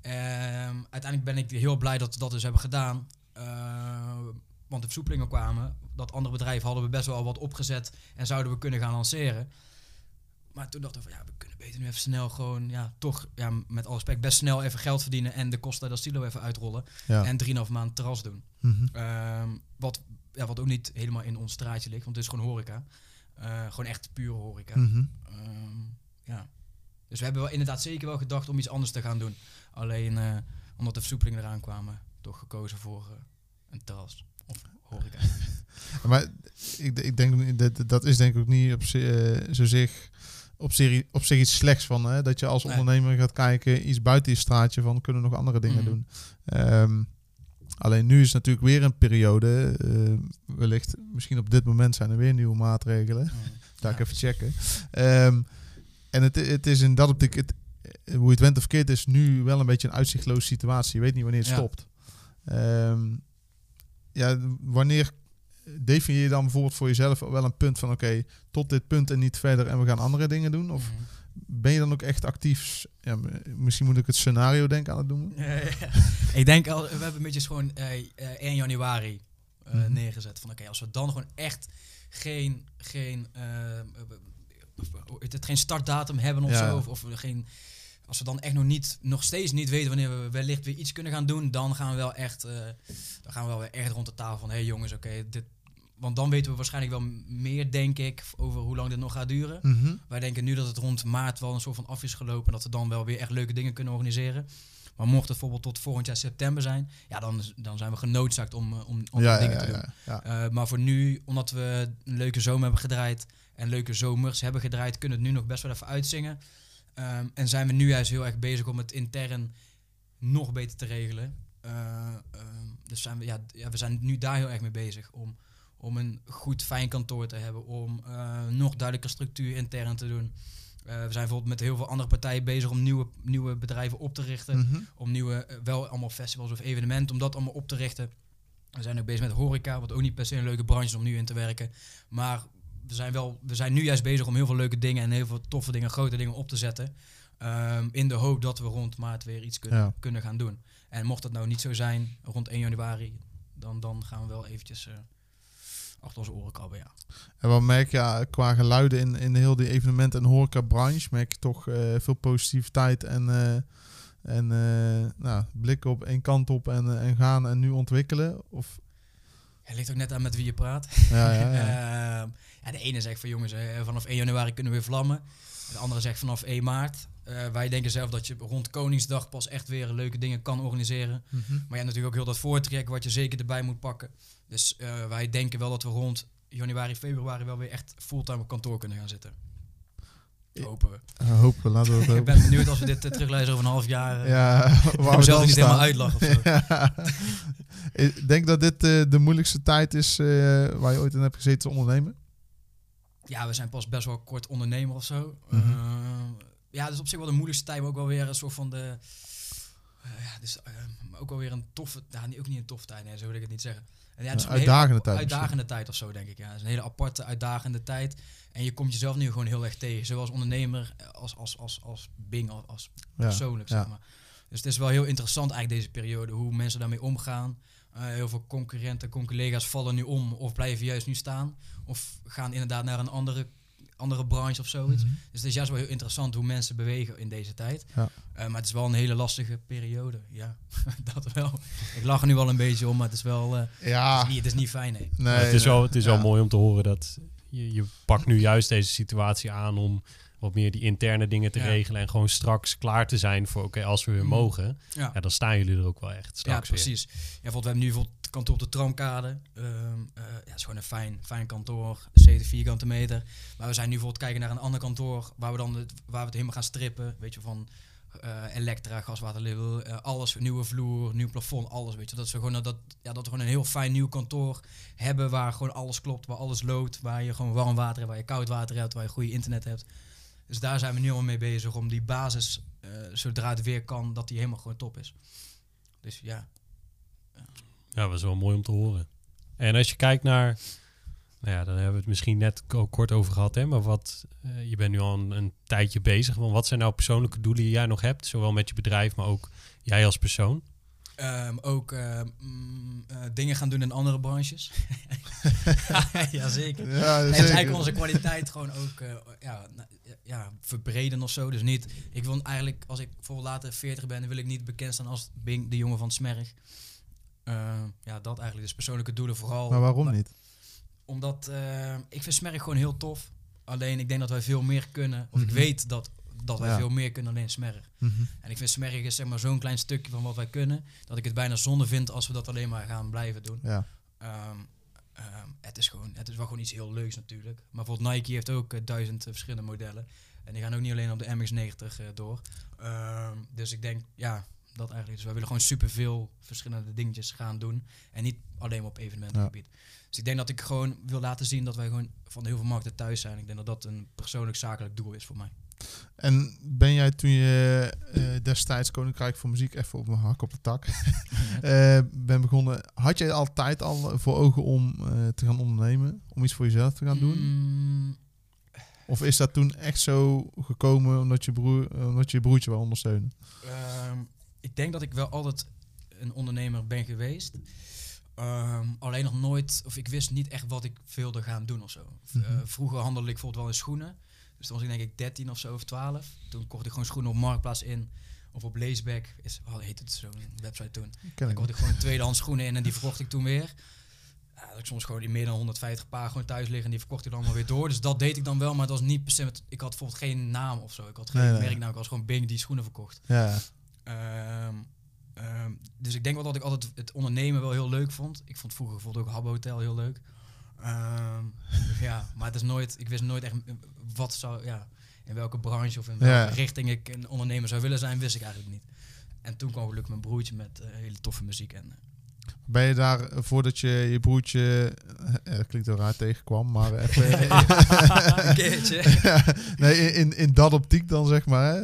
Ehm, uiteindelijk ben ik heel blij dat we dat dus hebben gedaan. Eh, want de versoepelingen kwamen. Dat andere bedrijf hadden we best wel wat opgezet en zouden we kunnen gaan lanceren. Maar toen dachten we van ja, we kunnen beter nu even snel gewoon, ja, toch, ja, met alle respect, best snel even geld verdienen en de kosten dat stilo even uitrollen. ja. En drieënhalf maand terras doen. Mhm. Ehm, wat, ja, wat ook niet helemaal in ons straatje ligt, want het is gewoon horeca. Eh, gewoon echt pure horeca. Mhm. Ehm, ja. Dus we hebben wel inderdaad zeker wel gedacht om iets anders te gaan doen. Alleen eh, omdat de versoepelingen eraan kwamen, toch gekozen voor eh, een terras of horeca. (laughs) Maar ik, ik denk dat dat is denk ik ook niet op zich, zo zich op, zich, op zich iets slechts van. Hè? Dat je als ondernemer gaat kijken, iets buiten je straatje van kunnen we nog andere dingen Mhm. doen. Ehm, alleen nu is natuurlijk weer een periode, eh, wellicht misschien op dit moment zijn er weer nieuwe maatregelen. Daar Ja, (laughs) ik even checken. Ehm, en het, het is in dat optiek, het, eh, hoe je het went of keert, is nu wel een beetje een uitzichtloze situatie. Je weet niet wanneer het Ja. stopt. Ehm, ja, wanneer definieer je dan bijvoorbeeld voor jezelf wel een punt van oké, tot dit punt en niet verder en we gaan andere dingen doen? Of Mhm. Ben je dan ook echt actief? Ja, misschien moet ik het scenario denken aan het doen. (laughs) ik denk al, we hebben een beetje gewoon eh, eh, 1 januari eh, Mhm. neergezet. Van oké, als we dan gewoon echt geen, geen, eh, eh, het, geen startdatum hebben of Ja. zo. Of, geen, als we dan echt nog, niet, nog steeds niet weten wanneer we wellicht weer iets kunnen gaan doen, dan gaan we wel echt, eh, dan gaan we wel weer echt rond de tafel van hé hey jongens, oké, dit. Want dan weten we waarschijnlijk wel meer, denk ik, over hoe lang dit nog gaat duren. Mhm. Wij denken nu dat het rond maart wel een soort van af is gelopen. Dat we dan wel weer echt leuke dingen kunnen organiseren. Maar mocht het bijvoorbeeld tot volgend jaar september zijn, ja, dan, dan zijn we genoodzaakt om, eh, om, om Ja, dingen ja, te doen. ja. Eh, maar voor nu, omdat we een leuke zomer hebben gedraaid en leuke zomers hebben gedraaid, kunnen we het nu nog best wel even uitzingen. Ehm, en zijn we nu juist heel erg bezig om het intern nog beter te regelen. Eh, ehm, dus zijn we, ja, we zijn nu daar heel erg mee bezig om, om een goed fijn kantoor te hebben, om eh, nog duidelijker structuur intern te doen. Eh, we zijn bijvoorbeeld met heel veel andere partijen bezig om nieuwe, nieuwe bedrijven op te richten Mhm. om nieuwe, eh, wel allemaal festivals of evenementen, om dat allemaal op te richten. We zijn ook bezig met horeca, wat ook niet per se een leuke branche is om nu in te werken. Maar we zijn, wel, we zijn nu juist bezig om heel veel leuke dingen en heel veel toffe dingen, grote dingen op te zetten. Ehm, in de hoop dat we rond maart weer iets kunnen, Ja. kunnen gaan doen. En mocht dat nou niet zo zijn, rond 1 januari, dan, dan gaan we wel eventjes achter onze oren krabben, ja. En wat merk je ja, qua geluiden in, in heel die evenementen- en horeca-branche? Merk je toch eh, veel positiviteit en, eh, en eh, nou, blikken op één kant op en, en gaan en nu ontwikkelen? Of, Het ligt ook net aan met wie je praat. ja, ja, ja. (laughs) Ehm, ja, de ene zegt van jongens, vanaf 1 januari kunnen we weer vlammen. De andere zegt vanaf 1 maart. Wij denken zelf dat je rond Koningsdag pas echt weer leuke dingen kan organiseren. Mhm. Maar je hebt natuurlijk ook heel dat voortrek wat je zeker erbij moet pakken. Dus eh, wij denken wel dat we rond januari, februari wel weer echt fulltime op kantoor kunnen gaan zitten. Hopen we. Hopen, laten we het (laughs) Ik ben benieuwd als we dit uh, terugluisteren over een half jaar. eh, Ja, (laughs) (laughs) waar we dan niet helemaal uitlachen of zo. Ja. Ik denk dat dit eh, de moeilijkste tijd is eh, waar je ooit in hebt gezeten te ondernemen. Ja, we zijn pas best wel kort ondernemer of zo. Mhm. Eh, ja, dus op zich wel de moeilijkste tijd, maar ook wel weer een soort van de... Ja, dus eh, maar ook alweer een toffe, nou, niet- ook niet een toffe tijd, nee, zo wil ik het niet zeggen. En ja, het is Een hele uitdagende tijd Uitdagende tijd of zo, denk ik. Ja, het is een hele aparte, uitdagende tijd. En je komt jezelf nu gewoon heel erg tegen, zowel als ondernemer eh, als, als, als, als Bing, als, als persoonlijk, ja. zeg maar. Dus het is wel heel interessant eigenlijk deze periode, hoe mensen daarmee omgaan. Eh, heel veel concurrenten, collega's vallen nu om of blijven juist nu staan. Of gaan inderdaad naar een andere, andere branche of zoiets. Mhm. Dus het is juist wel heel interessant hoe mensen bewegen in deze tijd. Ja. Eh, maar het is wel een hele lastige periode. Ja, (laughs) dat wel. Ik lach er nu wel een beetje om, maar het is wel... eh, Ja, het, is niet, het is niet fijn, nee. het is, wel, het is Ja. wel mooi om te horen dat je, je pakt nu juist deze situatie aan om wat meer die interne dingen te Ja. regelen en gewoon straks klaar te zijn voor oké, als we weer Mm. mogen, Ja, ja, dan staan jullie er ook wel echt ja straks weer. precies. Ja, bijvoorbeeld, we hebben nu bijvoorbeeld het kantoor op de Tramkade. Eh, ja, het is gewoon een fijn, fijn kantoor, 70 vierkante meter. Maar we zijn nu bijvoorbeeld kijken naar een ander kantoor waar we dan het, waar we het helemaal gaan strippen. Weet je, van eh elektra, gaswaterlevel, eh alles, nieuwe vloer, nieuw plafond, alles. Weet je, dat we gewoon dat, ja, dat we gewoon een heel fijn nieuw kantoor hebben waar gewoon alles klopt, waar alles loopt, waar je gewoon warm water hebt, waar je koud water hebt, waar je goede internet hebt. Dus daar zijn we nu al mee bezig om die basis, eh, zodra het weer kan, dat die helemaal gewoon top is. Dus ja, Ja, dat is wel mooi om te horen. En als je kijkt naar, nou ja, dan hebben we het misschien net ook kort over gehad, hè, maar wat, eh, je bent nu al een, een tijdje bezig. Want wat zijn nou persoonlijke doelen die jij nog hebt, zowel met je bedrijf, maar ook jij als persoon? Ehm, ook ehm, mm, eh, dingen gaan doen in andere branches. Jazeker. (laughs) (laughs) Ja, dus zeker. eigenlijk onze kwaliteit gewoon ook eh, ja, nou, ja, verbreden of zo. Dus niet, ik wil eigenlijk, als ik bijvoorbeeld later 40 ben, wil ik niet bekend staan als Bing, de jongen van het Smerg. Eh, ja, dat eigenlijk. Dus persoonlijke doelen vooral. Maar waarom niet? Omdat eh, ik vind Smerg gewoon heel tof. Alleen ik denk dat wij veel meer kunnen. Of ik Mhm. weet dat, dat wij Ja. veel meer kunnen alleen Smerg. Mhm. En ik vind Smerg is zeg maar zo'n klein stukje van wat wij kunnen. Dat ik het bijna zonde vind als we dat alleen maar gaan blijven doen. Ja. Ehm, ehm, het, is gewoon, het is wel gewoon iets heel leuks natuurlijk. Maar bijvoorbeeld Nike heeft ook eh, duizend eh, verschillende modellen. En die gaan ook niet alleen op de MX-90 eh, door. Ehm, dus ik denk, ja, dat eigenlijk. Dus wij willen gewoon superveel verschillende dingetjes gaan doen. En niet alleen maar op evenementengebied. Dus ik denk dat ik gewoon wil laten zien dat wij gewoon van heel veel markten thuis zijn. Ik denk dat dat een persoonlijk zakelijk doel is voor mij. En ben jij toen je eh, destijds Koninkrijk voor Muziek, even op mijn hak op de tak, (laughs) (laughs) eh, ben begonnen, had jij altijd al voor ogen om eh, te gaan ondernemen? Om iets voor jezelf te gaan doen? Mm, Of is dat toen echt zo gekomen omdat je, broer, omdat je je broertje wil ondersteunen? Ehm, ik denk dat ik wel altijd een ondernemer ben geweest. Ehm, alleen nog nooit, of ik wist niet echt wat ik wilde gaan doen of zo. Mhm. vroeger handelde ik bijvoorbeeld wel in schoenen. Dus toen was ik denk ik 13 of zo of 12. Toen kocht ik gewoon schoenen op Marktplaats in. Of op Laceback, is, wat heet het zo'n website toen. Ken Dan ik kocht ik gewoon tweedehands schoenen in en die (laughs) verkocht ik toen weer. Ja, dat ik soms gewoon in meer dan 150 paar gewoon thuis liggen en die verkocht ik dan wel weer door. Dus dat deed ik dan wel, maar het was niet per se met, ik had bijvoorbeeld geen naam of zo. Ik had geen Nee, merknaam, ik was gewoon Bing die schoenen verkocht. Ja, Ehm, ehm, dus ik denk wel dat ik altijd het ondernemen wel heel leuk vond. Ik vond vroeger bijvoorbeeld ook Habbo Hotel heel leuk. Ehm, ja, maar het is nooit, ik wist nooit echt wat zou, ja, in welke branche of in welke Ja. richting ik een ondernemer zou willen zijn, wist ik eigenlijk niet. En toen kwam gelukkig mijn broertje met eh, hele toffe muziek. En, eh, Ben je daar, eh, voordat je je broertje, eh, dat klinkt heel raar, tegenkwam, maar (laughs) even, (laughs) een keertje. (laughs) nee, in, in, dat optiek dan zeg maar,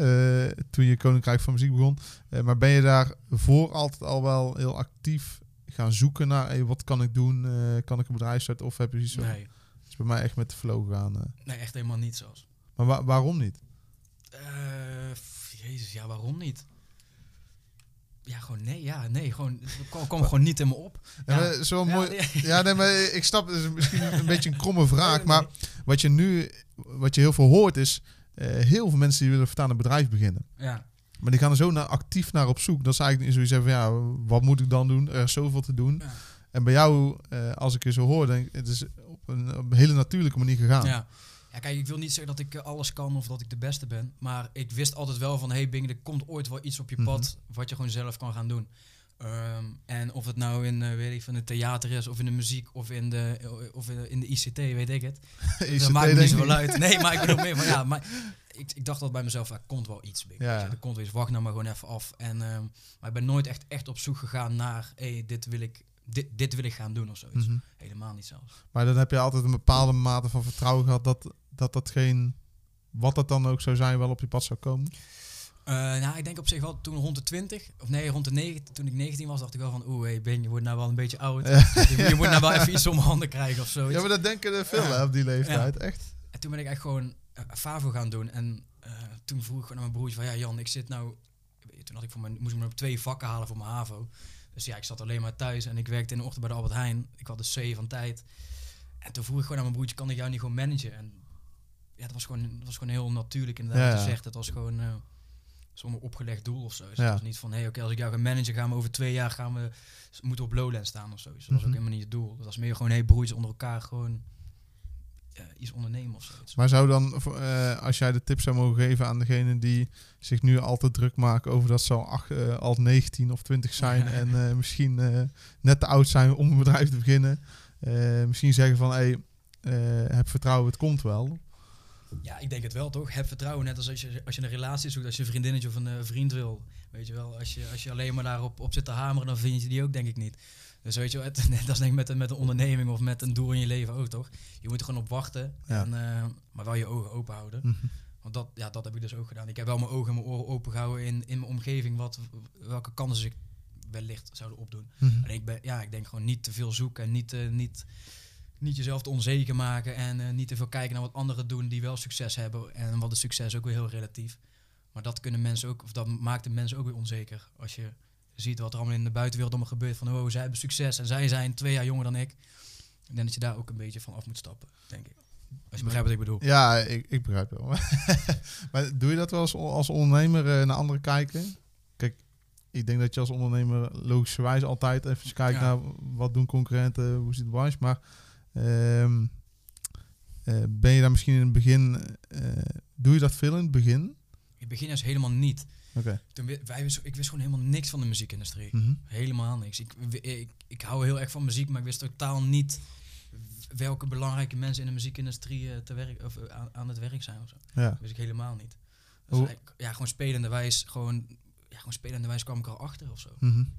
toen je Koninkrijk van Muziek begon. Maar ben je daar voor altijd al wel heel actief gaan zoeken naar, hey, wat kan ik doen? Eh, kan ik een bedrijf starten? Of heb je zoiets Nee, het is bij mij echt met de flow gegaan. eh. nee, echt helemaal niet zelfs. Maar wa- waarom niet? Eh, jezus, ja, waarom niet? Ja, gewoon nee, ja, nee, gewoon, kwam, kwam (laughs) gewoon niet in me op. Ja, Ja, mooi. Ja, nee, maar ik snap, het is misschien een (laughs) beetje een kromme vraag. Nee, Maar wat je nu, wat je heel veel hoort is, eh, heel veel mensen die willen vertaan een bedrijf beginnen. Ja, Maar die gaan er zo naar, actief naar op zoek. Dat is eigenlijk zoiets van, ja, wat moet ik dan doen? Er is zoveel te doen. Ja. En bij jou, eh, als ik je zo hoor, denk ik, het is op een, op een hele natuurlijke manier gegaan. Ja. ja, kijk, ik wil niet zeggen dat ik eh, alles kan of dat ik de beste ben. Maar ik wist altijd wel van, hey Bing, er komt ooit wel iets op je pad wat je gewoon zelf kan gaan doen. Ehm, en of het nou in, eh, weet ik, van het theater is, of in de muziek, of in de, of in de ICT, weet ik het. (laughs) ICT dat maakt niet zoveel uit. Nee, maar ik bedoel (laughs) meer van, ja, maar ik, ik dacht dat bij mezelf, er komt wel iets, Bing. Ja. Er komt wel iets, wacht nou maar gewoon even af. En, ehm, maar ik ben nooit echt, echt op zoek gegaan naar, hey, dit wil ik, dit, dit wil ik gaan doen of zoiets. Mhm. Helemaal niet zelfs. Maar dan heb je altijd een bepaalde mate van vertrouwen gehad dat dat, dat geen, wat dat dan ook zou zijn, wel op je pad zou komen. Eh, nou, ik denk op zich wel toen rond de 20, of nee, rond de 9, toen ik 19 was, dacht ik wel van, oeh, hey Ben, je wordt nou wel een beetje oud. (laughs) Je, je moet nou wel even iets om handen krijgen of zo. Ja, maar dat denken er veel op die leeftijd, echt. En toen ben ik echt gewoon uh, FAVO gaan doen. En uh, toen vroeg ik gewoon aan mijn broertje van, ja Jan, ik zit nou... Toen had ik voor mijn, moest ik me op twee vakken halen voor mijn HAVO. Dus ja, ik zat alleen maar thuis en ik werkte in de ochtend bij de Albert Heijn. Ik had dus C van tijd. En toen vroeg ik gewoon aan mijn broertje, kan ik jou niet gewoon managen? En ja, dat was gewoon, dat was gewoon heel natuurlijk inderdaad gezegd. Het was gewoon uh, zonder opgelegd doel of zo. Dus ja. niet van, hé, hey, oké, okay, als ik jou ga managen, gaan we over twee jaar gaan we moeten op Lowland staan of zo. Dus dat was ook Mhm. helemaal niet het doel. Dat was meer gewoon, hé, hey, broertjes onder elkaar gewoon iets ondernemen of zo. Maar zou dan, uh, als jij de tip zou mogen geven aan degene die zich nu altijd druk maken over dat ze al, acht, uh, al 19 of 20 zijn (laughs) en uh, misschien eh, net te oud zijn om een bedrijf te beginnen, eh, misschien zeggen van, hé, hey, heb vertrouwen, het komt wel. Ja, ik denk het wel toch. Heb vertrouwen, net als als je, als je een relatie zoekt, als je een vriendinnetje of een uh, vriend wil. Weet je wel, als je, als je alleen maar daarop op zit te hameren, dan vind je die ook denk ik niet. Dus weet je wel, het, (laughs) dat is denk ik met, een, met een onderneming of met een doel in je leven ook toch. Je moet er gewoon op wachten, Ja. en, uh, maar wel je ogen open houden. Mhm. Want dat, ja, dat heb ik dus ook gedaan. Ik heb wel mijn ogen en mijn oren open gehouden in, in mijn omgeving, wat, welke kansen ik wellicht zouden opdoen. Mhm. En ik, ben, ja, ik denk gewoon niet te veel zoeken en niet, uh, niet, niet jezelf te onzeker maken en uh, niet te veel kijken naar wat anderen doen die wel succes hebben. En wat is succes ook weer heel relatief. Maar dat kunnen mensen ook, of dat maakt de mensen ook weer onzeker. Als je ziet wat er allemaal in de buitenwereld allemaal gebeurt. Van oh, zij hebben succes en zij zijn twee jaar jonger dan ik. Ik denk dat je daar ook een beetje van af moet stappen, denk ik. Als je begrijpt wat ik bedoel. Ja, ik, ik begrijp wel. (laughs) maar doe je dat wel als, als ondernemer uh, naar anderen kijken? Kijk, ik denk dat je als ondernemer logischerwijs altijd even kijkt ja. naar wat doen concurrenten, hoe zit de branche. Maar um, uh, ben je daar misschien in het begin, uh, doe je dat veel in het begin? In het begin is helemaal niet. Okay. Toen, wij, ik wist gewoon helemaal niks van de muziekindustrie. Mm -hmm. Helemaal niks. Ik, ik, ik hou heel erg van muziek, maar ik wist totaal niet welke belangrijke mensen in de muziekindustrie uh, te werk, of, aan, aan, het werk zijn. Of zo. Ja. Dat wist ik helemaal niet. Dus ja, gewoon spelenderwijs, gewoon, ja, gewoon spelenderwijs kwam ik erachter of zo. Mm -hmm.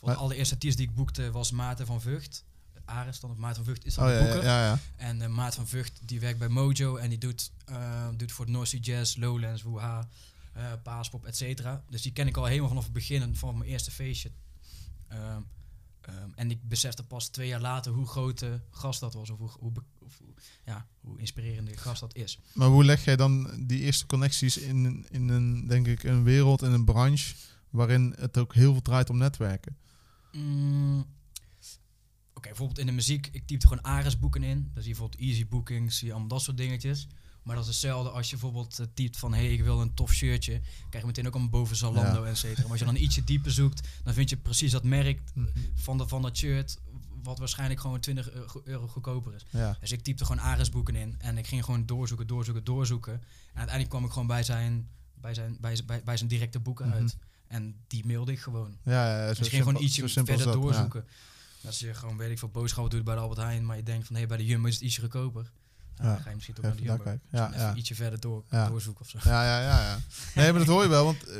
De allereerste artiest die ik boekte was Maarten van Vught. Ares dan, of Maarten van Vught is dan oh, de ja, boeker. Ja, ja. En uh, Maarten van Vught die werkt bij Mojo en die doet, uh, doet voor het North Sea Jazz, Lowlands, Woeha, uh, Paaspop, et cetera. Dus die ken ik al helemaal vanaf het begin van mijn eerste feestje. Um, um, en ik besefte pas twee jaar later hoe groot de gast dat was. Of hoe, hoe, of, ja, hoe inspirerende gast dat is. Maar hoe leg jij dan die eerste connecties in, in een, denk ik, een wereld, in een branche waarin het ook heel veel draait om netwerken? Mm, okay, bijvoorbeeld in de muziek, ik typte gewoon Ares boeken in. Dan zie je bijvoorbeeld easy bookings, zie je allemaal dat soort dingetjes. Maar dat is hetzelfde als je bijvoorbeeld uh, typt van... hé, hey, ik wil een tof shirtje. krijg je meteen ook een boven Zalando, ja. et cetera. Maar als je dan ietsje dieper zoekt... dan vind je precies dat merk Mhm. van, de, van dat shirt... wat waarschijnlijk gewoon 20 euro goedkoper is. Ja. Dus ik typte gewoon Ares boeken in... en ik ging gewoon doorzoeken, doorzoeken, doorzoeken. En uiteindelijk kwam ik gewoon bij zijn, bij zijn, bij zijn, bij, bij zijn directe boeken Mhm. uit. En die mailde ik gewoon. Ja, ja, dus ik ging gewoon ietsje verder ja. Als je gewoon, weet ik veel, boodschappen doet bij de Albert Heijn... maar je denkt van, hé, bij de Jumbo is het ietsje goedkoper. Nou, Ja. dan ga je misschien toch naar de Even Jumbo. Ja, even ietsje verder door, doorzoeken of zo. Ja, ja, ja, ja. Nee, maar dat hoor je wel, want eh,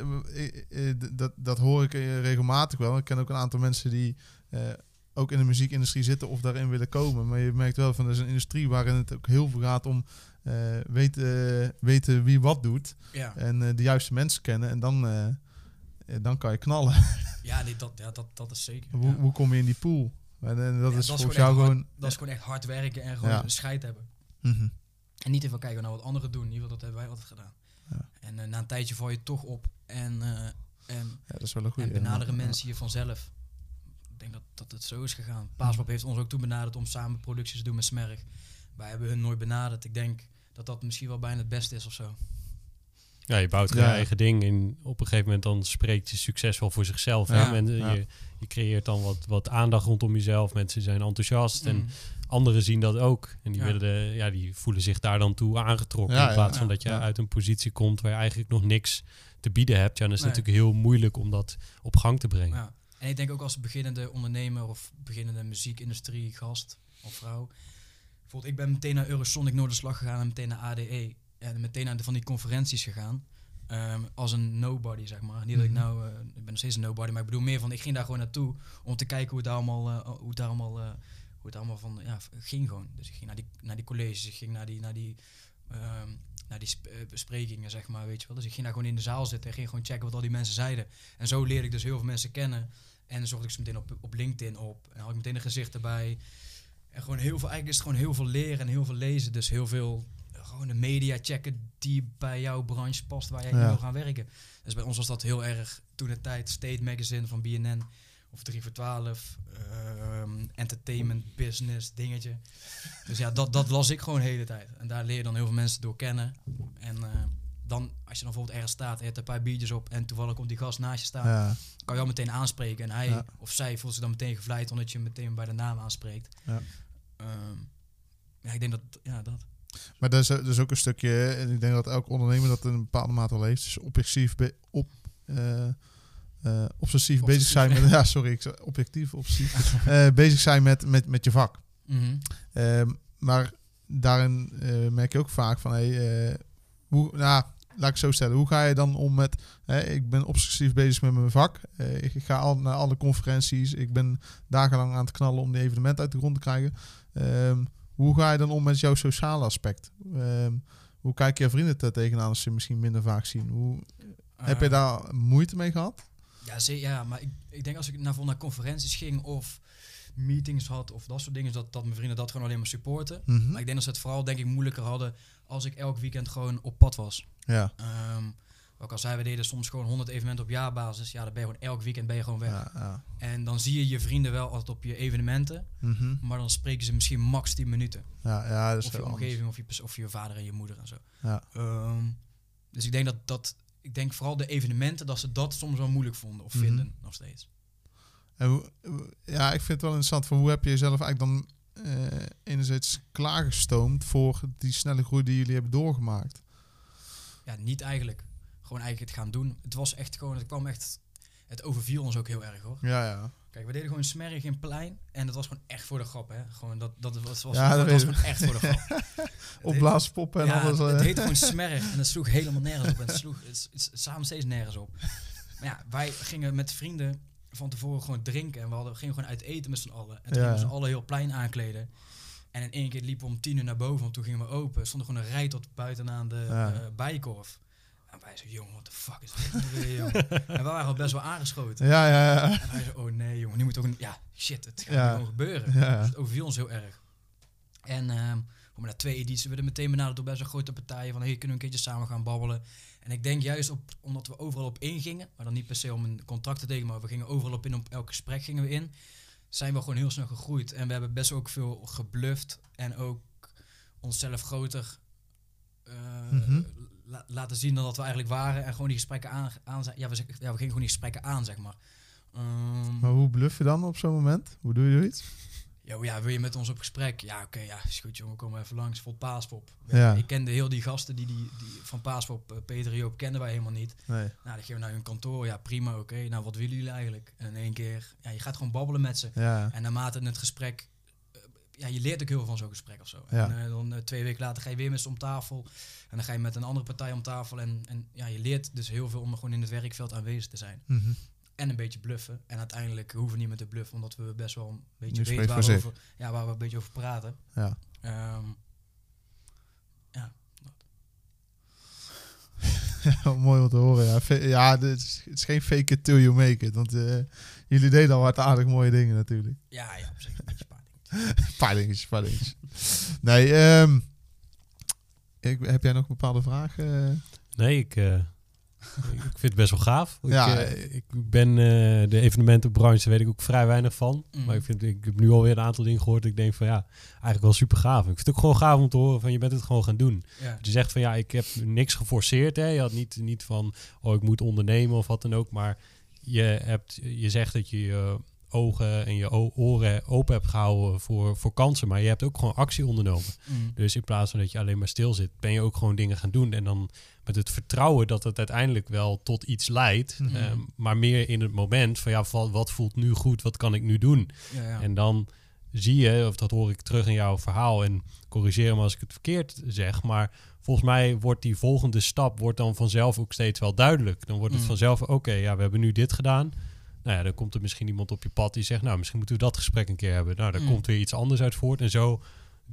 eh, eh, dat, dat hoor ik regelmatig wel. Ik ken ook een aantal mensen die ook in de muziekindustrie zitten of daarin willen komen. Maar je merkt wel van, er is een industrie waarin het ook heel veel gaat om weten, weten wie wat doet. Ja, En de juiste mensen kennen en dan, dan kan je knallen. (laughs) ja, nee, dat, ja dat, dat is zeker. hoe, hoe kom je in die pool? En, en dat Ja, is dat volgens gewoon jou echt hard- gewoon... Dat is gewoon echt hard werken en gewoon Ja. een scheid hebben. Mhm. En niet even kijken naar wat anderen doen. In ieder geval, dat hebben wij altijd gedaan. Ja. En eh, na een tijdje val je toch op. En, eh, en, Ja, dat is wel een en benaderen mensen je vanzelf. Ik denk dat, dat het zo is gegaan. Paaspop heeft ons ook toen benaderd om samen producties te doen met Smerg. Wij hebben hun nooit benaderd. Ik denk dat dat misschien wel bijna het beste is of zo. Ja, je bouwt Ja. je eigen ding en op een gegeven moment dan spreekt je succes wel voor zichzelf. Ja, hè? Ja. je, je creëert dan wat, wat aandacht rondom jezelf. Mensen zijn enthousiast en Mm. anderen zien dat ook. En die, Ja. willen de, ja, die voelen zich daar dan toe aangetrokken. Ja, in plaats ja, van dat je ja. uit een positie komt waar je eigenlijk nog niks te bieden hebt. Ja, dan is het Nee. natuurlijk heel moeilijk om dat op gang te brengen. Ja. En ik denk ook als beginnende ondernemer of beginnende muziekindustrie gast of vrouw. Bijvoorbeeld, ik ben meteen naar Eurosonic Noorderslag gegaan en meteen naar ADE. En meteen naar de van die conferenties gegaan. Ehm, als een nobody, zeg maar. Niet dat ik Mhm. nou, eh, ik ben nog steeds een nobody, maar ik bedoel meer van, ik ging daar gewoon naartoe om te kijken hoe het daar allemaal, eh, hoe het daar allemaal, eh, hoe het allemaal van, ja, ging gewoon. Dus ik ging naar die, naar die colleges, ik ging naar die, naar die ehm, naar die sp- besprekingen, zeg maar, weet je wel. Dus ik ging daar gewoon in de zaal zitten en ging gewoon checken wat al die mensen zeiden. En zo leerde ik dus heel veel mensen kennen. En dan zocht ik ze meteen op, op LinkedIn op. En had ik meteen een gezicht erbij. En gewoon heel veel, eigenlijk is het gewoon heel veel leren en heel veel lezen. Dus heel veel, gewoon de media checken die bij jouw branche past, waar jij in Ja. wil gaan werken. Dus bij ons was dat heel erg toen de tijd State Magazine van BNN of 3 voor 12, ehm, entertainment, business, dingetje. Dus ja, dat, dat las ik gewoon de hele tijd. En daar leer je dan heel veel mensen door kennen. En eh, dan, als je dan bijvoorbeeld ergens staat en je hebt een paar biertjes op en toevallig komt die gast naast je staan, Ja, kan je al meteen aanspreken. En hij Ja. of zij voelt zich dan meteen gevleid omdat je hem meteen bij de naam aanspreekt. Ja. Ehm, ja, ik denk dat, ja, dat. Maar dat is, dat is ook een stukje, en ik denk dat elk ondernemer dat in een bepaalde mate al heeft. Dus objectief, be- op, eh, eh, obsessief bezig Obsessief, zijn met, (laughs) ja sorry, ik objectief, obsessief, Eh, (laughs) bezig zijn met, met, met je vak. Mhm. Ehm, maar daarin merk je ook vaak van, hey, hoe, nou, laat ik het zo stellen, hoe ga je dan om met, hè, ik ben obsessief bezig met mijn vak, ik ga al naar alle conferenties, ik ben dagenlang aan het knallen om die evenementen uit de grond te krijgen. Ehm, hoe ga je dan om met jouw sociale aspect? Ehm, hoe kijk je vrienden er tegenaan als ze misschien minder vaak zien? Hoe, heb je daar moeite mee gehad? Ja, ze, ja maar ik, ik denk als ik naar, naar conferenties ging of meetings had of dat soort dingen, dat, dat mijn vrienden dat gewoon alleen maar supporten. Mhm. Maar ik denk dat ze het vooral denk ik moeilijker hadden als ik elk weekend gewoon op pad was. Ja. Ehm ook al zei, we deden soms gewoon 100 evenementen op jaarbasis. Ja, dan ben je gewoon elk weekend ben je gewoon weg. Ja, ja. En dan zie je je vrienden wel altijd op je evenementen. Mhm. Maar dan spreken ze misschien max 10 minuten. ja, ja, dat is Of je omgeving, of je, of je vader en je moeder en zo. Ja. Ehm, dus ik denk dat dat... Ik denk vooral de evenementen, dat ze dat soms wel moeilijk vonden. Of Mhm. vinden, nog steeds. En hoe, hoe- ja, ik vind het wel interessant. Van hoe heb je jezelf eigenlijk dan eh, enerzijds klaargestoomd voor die snelle groei die jullie hebben doorgemaakt? Ja, niet eigenlijk. Gewoon eigenlijk het gaan doen. Het was echt gewoon... Het kwam echt... Het overviel ons ook heel erg, hoor. Ja, ja. Kijk, we deden gewoon smerig in plein. En dat was gewoon echt voor de grap, hè. Gewoon dat, dat was, was, Ja, dat dat was gewoon echt voor de grap. (laughs) Opblaaspoppen en ja, alles. het, eh. het heette gewoon smerig en het sloeg helemaal nergens op. En het sloeg het, het, het samen steeds nergens op. Maar ja, wij gingen met vrienden van tevoren gewoon drinken. En we, hadden, we gingen gewoon uit eten met z'n allen. En toen Ja. gingen we z'n allen heel plein aankleden. En in één keer liepen we om tien uur naar boven, want toen gingen we open. Stond er gewoon een rij tot buitenaan de Ja. eh, bijenkorf. Wij zo, jongen, what the fuck is dit weer, jongen? (laughs) En we waren al best wel aangeschoten. ja, ja, ja. En wij zo, oh nee, jongen, nu moet ook een... Ja, shit, het gaat Ja. gewoon gebeuren. Ja. Dus het overviel ons heel erg. En maar na twee edities werden we meteen benaderd door best wel grote partijen van hey, kunnen we een keertje samen gaan babbelen. En ik denk juist op, omdat we overal op ingingen, maar dan niet per se om een contract te tekenen, maar we gingen overal op in, op elk gesprek gingen we in, zijn we gewoon heel snel gegroeid. En we hebben best ook veel gebluft en ook onszelf groter Mhm. La- laten zien dan dat we eigenlijk waren. En gewoon die gesprekken aan, aan ja, we, ja, we gingen gewoon die gesprekken aan, zeg maar. Ehm, Maar hoe bluff je dan op zo'n moment? Hoe doe je zoiets? Yo, ja, wil je met ons op gesprek? Ja, oké, ja, is goed jongen, kom even langs, vol paaspop. Ja. Ik kende heel die gasten die, die, die van paaspop, eh, Peter en Joop, kenden wij helemaal niet. Nee. Nou, dan gingen we naar hun kantoor, ja prima, oké. Nou, wat willen jullie eigenlijk? En in één keer, ja, je gaat gewoon babbelen met ze. Ja. En naarmate het gesprek, ja, je leert ook heel veel van zo'n gesprek of zo. Ja. En eh, dan eh, twee weken later ga je weer met ze om tafel. En dan ga je met een andere partij om tafel. En, en ja, je leert dus heel veel om gewoon in het werkveld aanwezig te zijn. Mhm. En een beetje bluffen. En uiteindelijk hoeven we niet meer te bluffen, omdat we best wel een beetje weten waar we, over, ja, waar we een beetje over praten. Ja. Ehm, Ja, (laughs) mooi om te horen. Ja, ja dit is, het is geen fake it till you make it. Want eh, jullie deden al wat aardig mooie dingen natuurlijk. ja, ja, op zich een (laughs) paar dingetjes, paar dingetjes. Nee, ehm, ik, heb jij nog een bepaalde vraag? eh? Nee, ik, eh, ik vind het best wel gaaf. Ik, Ja. eh, ik ben eh, de evenementenbranche, weet ik ook vrij weinig van. Mm. Maar ik, vind, ik heb nu alweer een aantal dingen gehoord. Ik denk van ja, eigenlijk wel super gaaf. Ik vind het ook gewoon gaaf om te horen van je bent het gewoon gaan doen. Ja. Je zegt van ja, ik heb niks geforceerd. Hè. Je had niet, niet van oh, ik moet ondernemen of wat dan ook. Maar je, hebt, je zegt dat je je ogen en je oren open hebt gehouden voor, voor kansen. Maar je hebt ook gewoon actie ondernomen. Mm. Dus in plaats van dat je alleen maar stil zit, ben je ook gewoon dingen gaan doen. En dan met het vertrouwen dat het uiteindelijk wel tot iets leidt. Mhm. ehm, maar meer in het moment van ja, wat voelt nu goed, wat kan ik nu doen? Ja, ja. En dan zie je, of dat hoor ik terug in jouw verhaal. En corrigeer me als ik het verkeerd zeg. Maar volgens mij wordt die volgende stap wordt dan vanzelf ook steeds wel duidelijk. Dan wordt het Mm. vanzelf, oké, ja, we hebben nu dit gedaan. Nou ja, dan komt er misschien iemand op je pad die zegt, nou, misschien moeten we dat gesprek een keer hebben. Nou, daar Mm. komt weer iets anders uit voort. En zo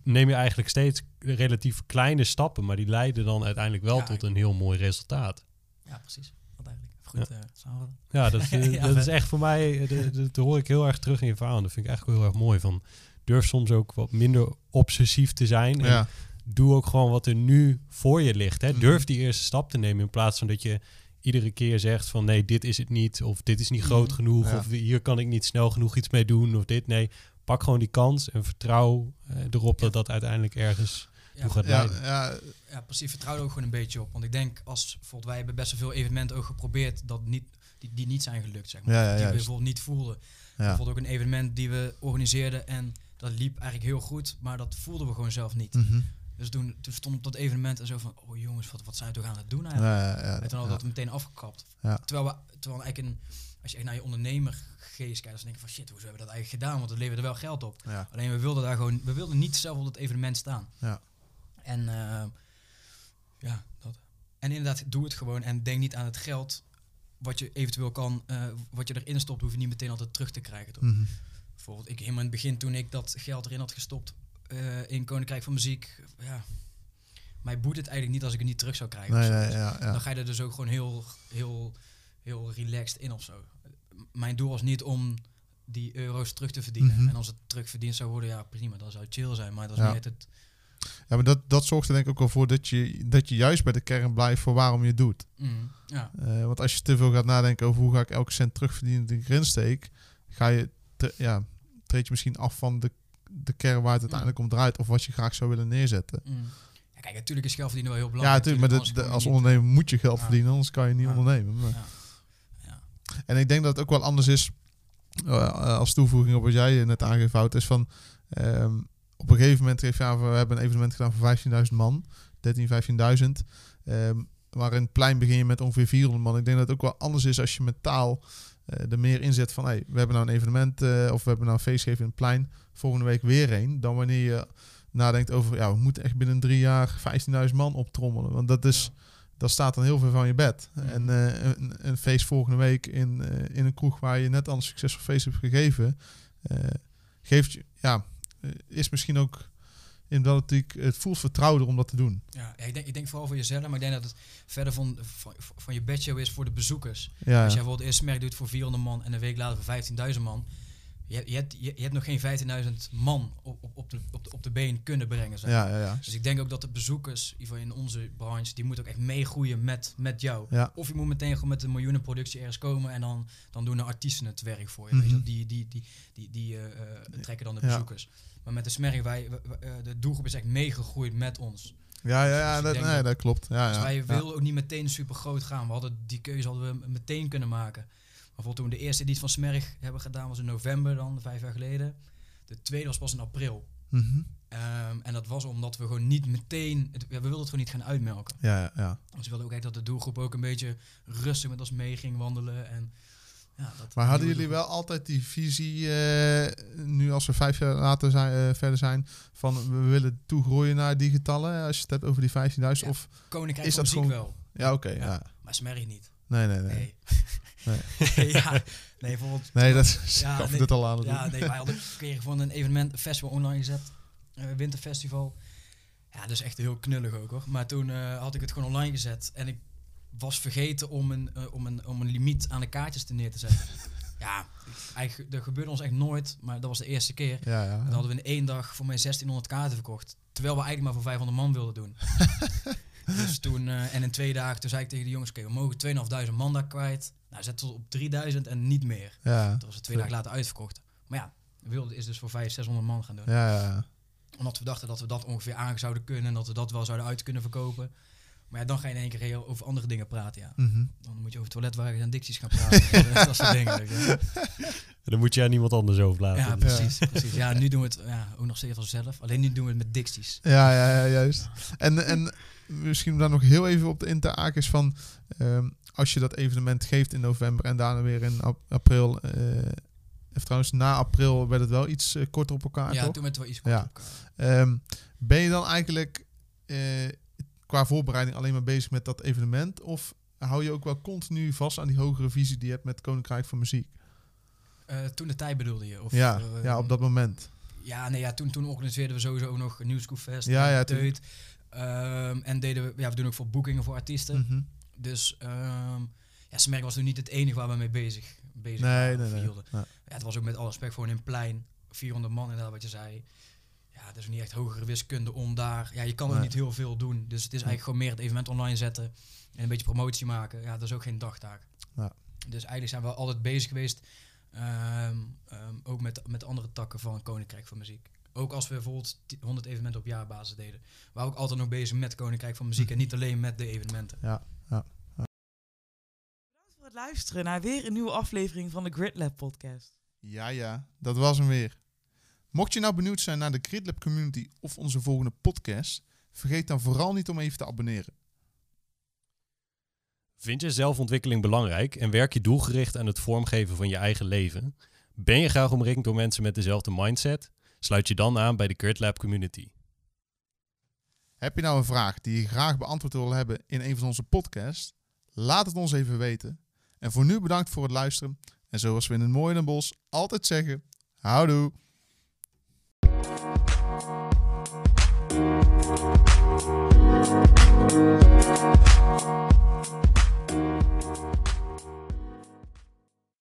neem je eigenlijk steeds relatief kleine stappen, maar die leiden dan uiteindelijk wel Ja, tot een heel mooi resultaat. Ja, precies. Eigenlijk. Goed, eh, samenvatten. Ja, dat, (laughs) eh, Ja, dat is echt voor mij, eh, dat hoor ik heel erg terug in je verhaal. En dat vind ik eigenlijk heel erg mooi. Van, durf soms ook wat minder obsessief te zijn. En Ja, doe ook gewoon wat er nu voor je ligt. Hè. Mhm. Durf die eerste stap te nemen in plaats van dat je iedere keer zegt van nee, dit is het niet. Of dit is niet groot Mhm. genoeg. Ja. Of hier kan ik niet snel genoeg iets mee doen. Of dit. Nee, pak gewoon die kans en vertrouw eh, erop dat dat uiteindelijk ergens Ja, toe gaat ja, leiden. ja, ja, precies. Vertrouw er ook gewoon een beetje op. Want ik denk, als bijvoorbeeld wij hebben best wel veel evenementen ook geprobeerd dat niet, die, die niet zijn gelukt, zeg maar. Ja, ja, die we bijvoorbeeld niet voelden. ja. Bijvoorbeeld ook een evenement die we organiseerden en dat liep eigenlijk heel goed, maar dat voelden we gewoon zelf niet. Mhm. Dus toen, toen stond op dat evenement en zo van, oh jongens, wat, wat zijn we toch aan het doen eigenlijk? Ja, ja, ja, en toen hadden we dat meteen afgekapt. Terwijl, we, terwijl eigenlijk een, als je echt naar je ondernemergeest kijkt, dan denk je van shit, hoe hebben we dat eigenlijk gedaan? Want het leverde wel geld op. Alleen we wilden daar gewoon, we wilden niet zelf op dat evenement staan. Ja. En eh, ja, dat. En inderdaad, doe het gewoon en denk niet aan het geld wat je eventueel kan, eh, wat je erin stopt, hoef je niet meteen altijd terug te krijgen. Toch? Mhm. Bijvoorbeeld, ik helemaal in het begin toen ik dat geld erin had gestopt eh, in Koninkrijk van Muziek, ja, mij boet het eigenlijk niet als ik het niet terug zou krijgen. Nee, nee, Dus ja, ja. Dan ga je er dus ook gewoon heel, heel, heel relaxed in of zo. Mijn doel was niet om die euro's terug te verdienen. Mhm. En als het terugverdiend zou worden, ja prima, dan zou het chill zijn. Maar dat is Ja. niet het... Ja, maar dat, dat zorgt er denk ik ook wel voor dat je, dat je juist bij de kern blijft voor waarom je het doet. Mm, ja, Eh, want als je te veel gaat nadenken over hoe ga ik elke cent terugverdienen die ik erin steek, ga je, ja, treed je misschien af van de, de kern waar het uiteindelijk om draait of wat je graag zou willen neerzetten. mm. ja, kijk, natuurlijk is geld verdienen wel heel Ja, belangrijk. natuurlijk, maar de- als ondernemer moet je geld Ja. verdienen, anders kan je niet Ja. ondernemen. Maar- Ja. Ja. En ik denk dat het ook wel anders is, eh, als toevoeging op wat jij net aangeeft, Wout, is van ehm, op een gegeven moment heeft ja, we hebben een evenement gedaan voor 15.000 man, 13, 15.000. Ehm, maar in het plein begin je met ongeveer 400 man. Ik denk dat het ook wel anders is als je met taal eh, er meer inzet van, hey, we hebben nou een evenement eh, of we hebben nou een feestgeven in het plein, volgende week weer een. Dan wanneer je nadenkt over, ja, we moeten echt binnen drie jaar 15.000 man optrommelen. Want dat is, Ja. dat staat dan heel veel van je bed. En eh, een, een feest volgende week in, eh, in een kroeg waar je net al een succesvol feest hebt gegeven, eh, geeft je, ja, eh, is misschien ook in dat het, het voelt vertrouwder om dat te doen. Ja, ik, denk, ik denk vooral voor jezelf, maar ik denk dat het verder van, van, van je bedshow is voor de bezoekers. Ja, Als jij bijvoorbeeld eerst merk doet voor 400 man en een week later voor 15.000 man. Je, je, hebt, je, je hebt nog geen 15.000 man op, op, op, de, op, de, op de been kunnen brengen. Zeg. ja, ja, ja. Dus ik denk ook dat de bezoekers, in onze branche, die moeten ook echt meegroeien met, met jou. Ja. Of je moet meteen gewoon met een miljoenenproductie ergens komen en dan, dan doen de artiesten het werk voor je. Weet je, Mhm. die die, die, die, die eh, eh, trekken dan de Ja. Maar met de smerrie, wij, wij- eh, de doelgroep is echt meegegroeid met ons. Ja, ja, ja, Dus dat, nee, dat- klopt. Ja, Dus ja, wij ja. wilden ook niet meteen super groot gaan. We hadden die keuze hadden we meteen kunnen maken. Maar bijvoorbeeld toen we de eerste editie van Smerg hebben gedaan, was in november dan, vijf jaar geleden. De tweede was pas in april. Mhm. Ehm, en dat was omdat we gewoon niet meteen, het, ja, we wilden het gewoon niet gaan uitmelken. ja, ja, ja. Dus we wilden ook echt dat de doelgroep ook een beetje rustig met ons mee ging wandelen. En, ja, dat Maar hadden jullie wel altijd die visie, eh, nu als we vijf jaar later zijn, eh, verder zijn, van we willen toegroeien naar die getallen, als je het hebt over die 15.000? Ja. Of, Koninkrijk is van dat gewoon- wel, ja, oké, Ja. ja. maar niet. Nee, nee, nee. Nee. Nee. (laughs) ja, nee, bijvoorbeeld... Nee, dat is Ja, nee. dit al aan het Ja, doen. nee, wij hadden kregen gewoon een evenement, een festival online gezet. eh, winterfestival. Ja, dat is echt heel knullig ook hoor. Maar toen eh, had ik het gewoon online gezet. En ik was vergeten om een, eh, om een, om een limiet aan de kaartjes te neer te zetten. (laughs) ja, eigenlijk, dat gebeurde ons echt nooit. Maar dat was de eerste keer. Ja, dan hadden we in één dag voor mij 1600 kaarten verkocht. Terwijl we eigenlijk maar voor 500 man wilden doen. (laughs) dus toen, eh, en in twee dagen, toen zei ik tegen de jongens, oké, we mogen 2500 man daar kwijt. Nou, zet het op 3000 en niet meer. Ja, Dat was het twee dagen later uitverkocht. Maar ja, we wilden is dus voor 500, 600 man gaan doen. ja, ja. Omdat we dachten dat we dat ongeveer aan zouden kunnen en dat we dat wel zouden uit kunnen verkopen. Maar ja, dan ga je in één keer heel over andere dingen praten, ja. Mhm. Dan moet je over toiletwagens en dicties gaan praten. (laughs) dat soort dingen. En (laughs) dan moet je aan niemand anders over laten. Ja, precies, precies. Ja, nu doen we het ja, ook nog steeds vanzelf. Alleen nu doen we het met dicties. Ja, ja, ja, juist. En, en misschien om daar nog heel even op de in te haken is van... ehm, als je dat evenement geeft in november en daarna weer in ap- april... eh of trouwens, na april werd het wel iets eh, korter op elkaar, ja, toch? toen met wel iets korter Ja. op elkaar. Ehm, ben je dan eigenlijk eh, qua voorbereiding alleen maar bezig met dat evenement? Of hou je ook wel continu vast aan die hogere visie die je hebt met Koninkrijk van Muziek? Eh, toen de tijd bedoelde je? Of, ja, eh, ja, op dat moment. Ja, nee, ja toen, toen organiseerden we sowieso ook nog een New School Fest. Ja, en ja. Ehm, en deden we, ja, we doen ook voor boekingen voor artiesten. Mhm. Dus ehm ja, Smerk was nu niet het enige waar we mee bezig, bezig Nee, waren. nee, nee. Ja. Het was ook met alle respect gewoon een plein. 400 man inderdaad, wat je zei. Ja, het is niet echt hogere wiskunde om daar... Ja, je kan ook Nee. niet heel veel doen. Dus het is eigenlijk gewoon meer het evenement online zetten. En een beetje promotie maken. Ja, dat is ook geen dagtaak. Ja. Dus eigenlijk zijn we altijd bezig geweest. ehm, ehm, ook met, met andere takken van Koninkrijk van Muziek. Ook als we bijvoorbeeld 100 evenementen op jaarbasis deden. We waren ook altijd nog bezig met Koninkrijk van Muziek. En niet alleen met de evenementen. Bedankt voor het luisteren naar weer een nieuwe aflevering van de Grid Lab podcast. Ja, ja, dat was hem weer. Mocht je nou benieuwd zijn naar de GridLab community of onze volgende podcast, vergeet dan vooral niet om even te abonneren. Vind je zelfontwikkeling belangrijk en werk je doelgericht aan het vormgeven van je eigen leven? Ben je graag omringd door mensen met dezelfde mindset? Sluit je dan aan bij de GridLab community. Heb je nou een vraag die je graag beantwoord wil hebben in een van onze podcasts? Laat het ons even weten. En voor nu bedankt voor het luisteren. En zoals we in het mooie Den Bosch altijd zeggen, houdoe! Thank you.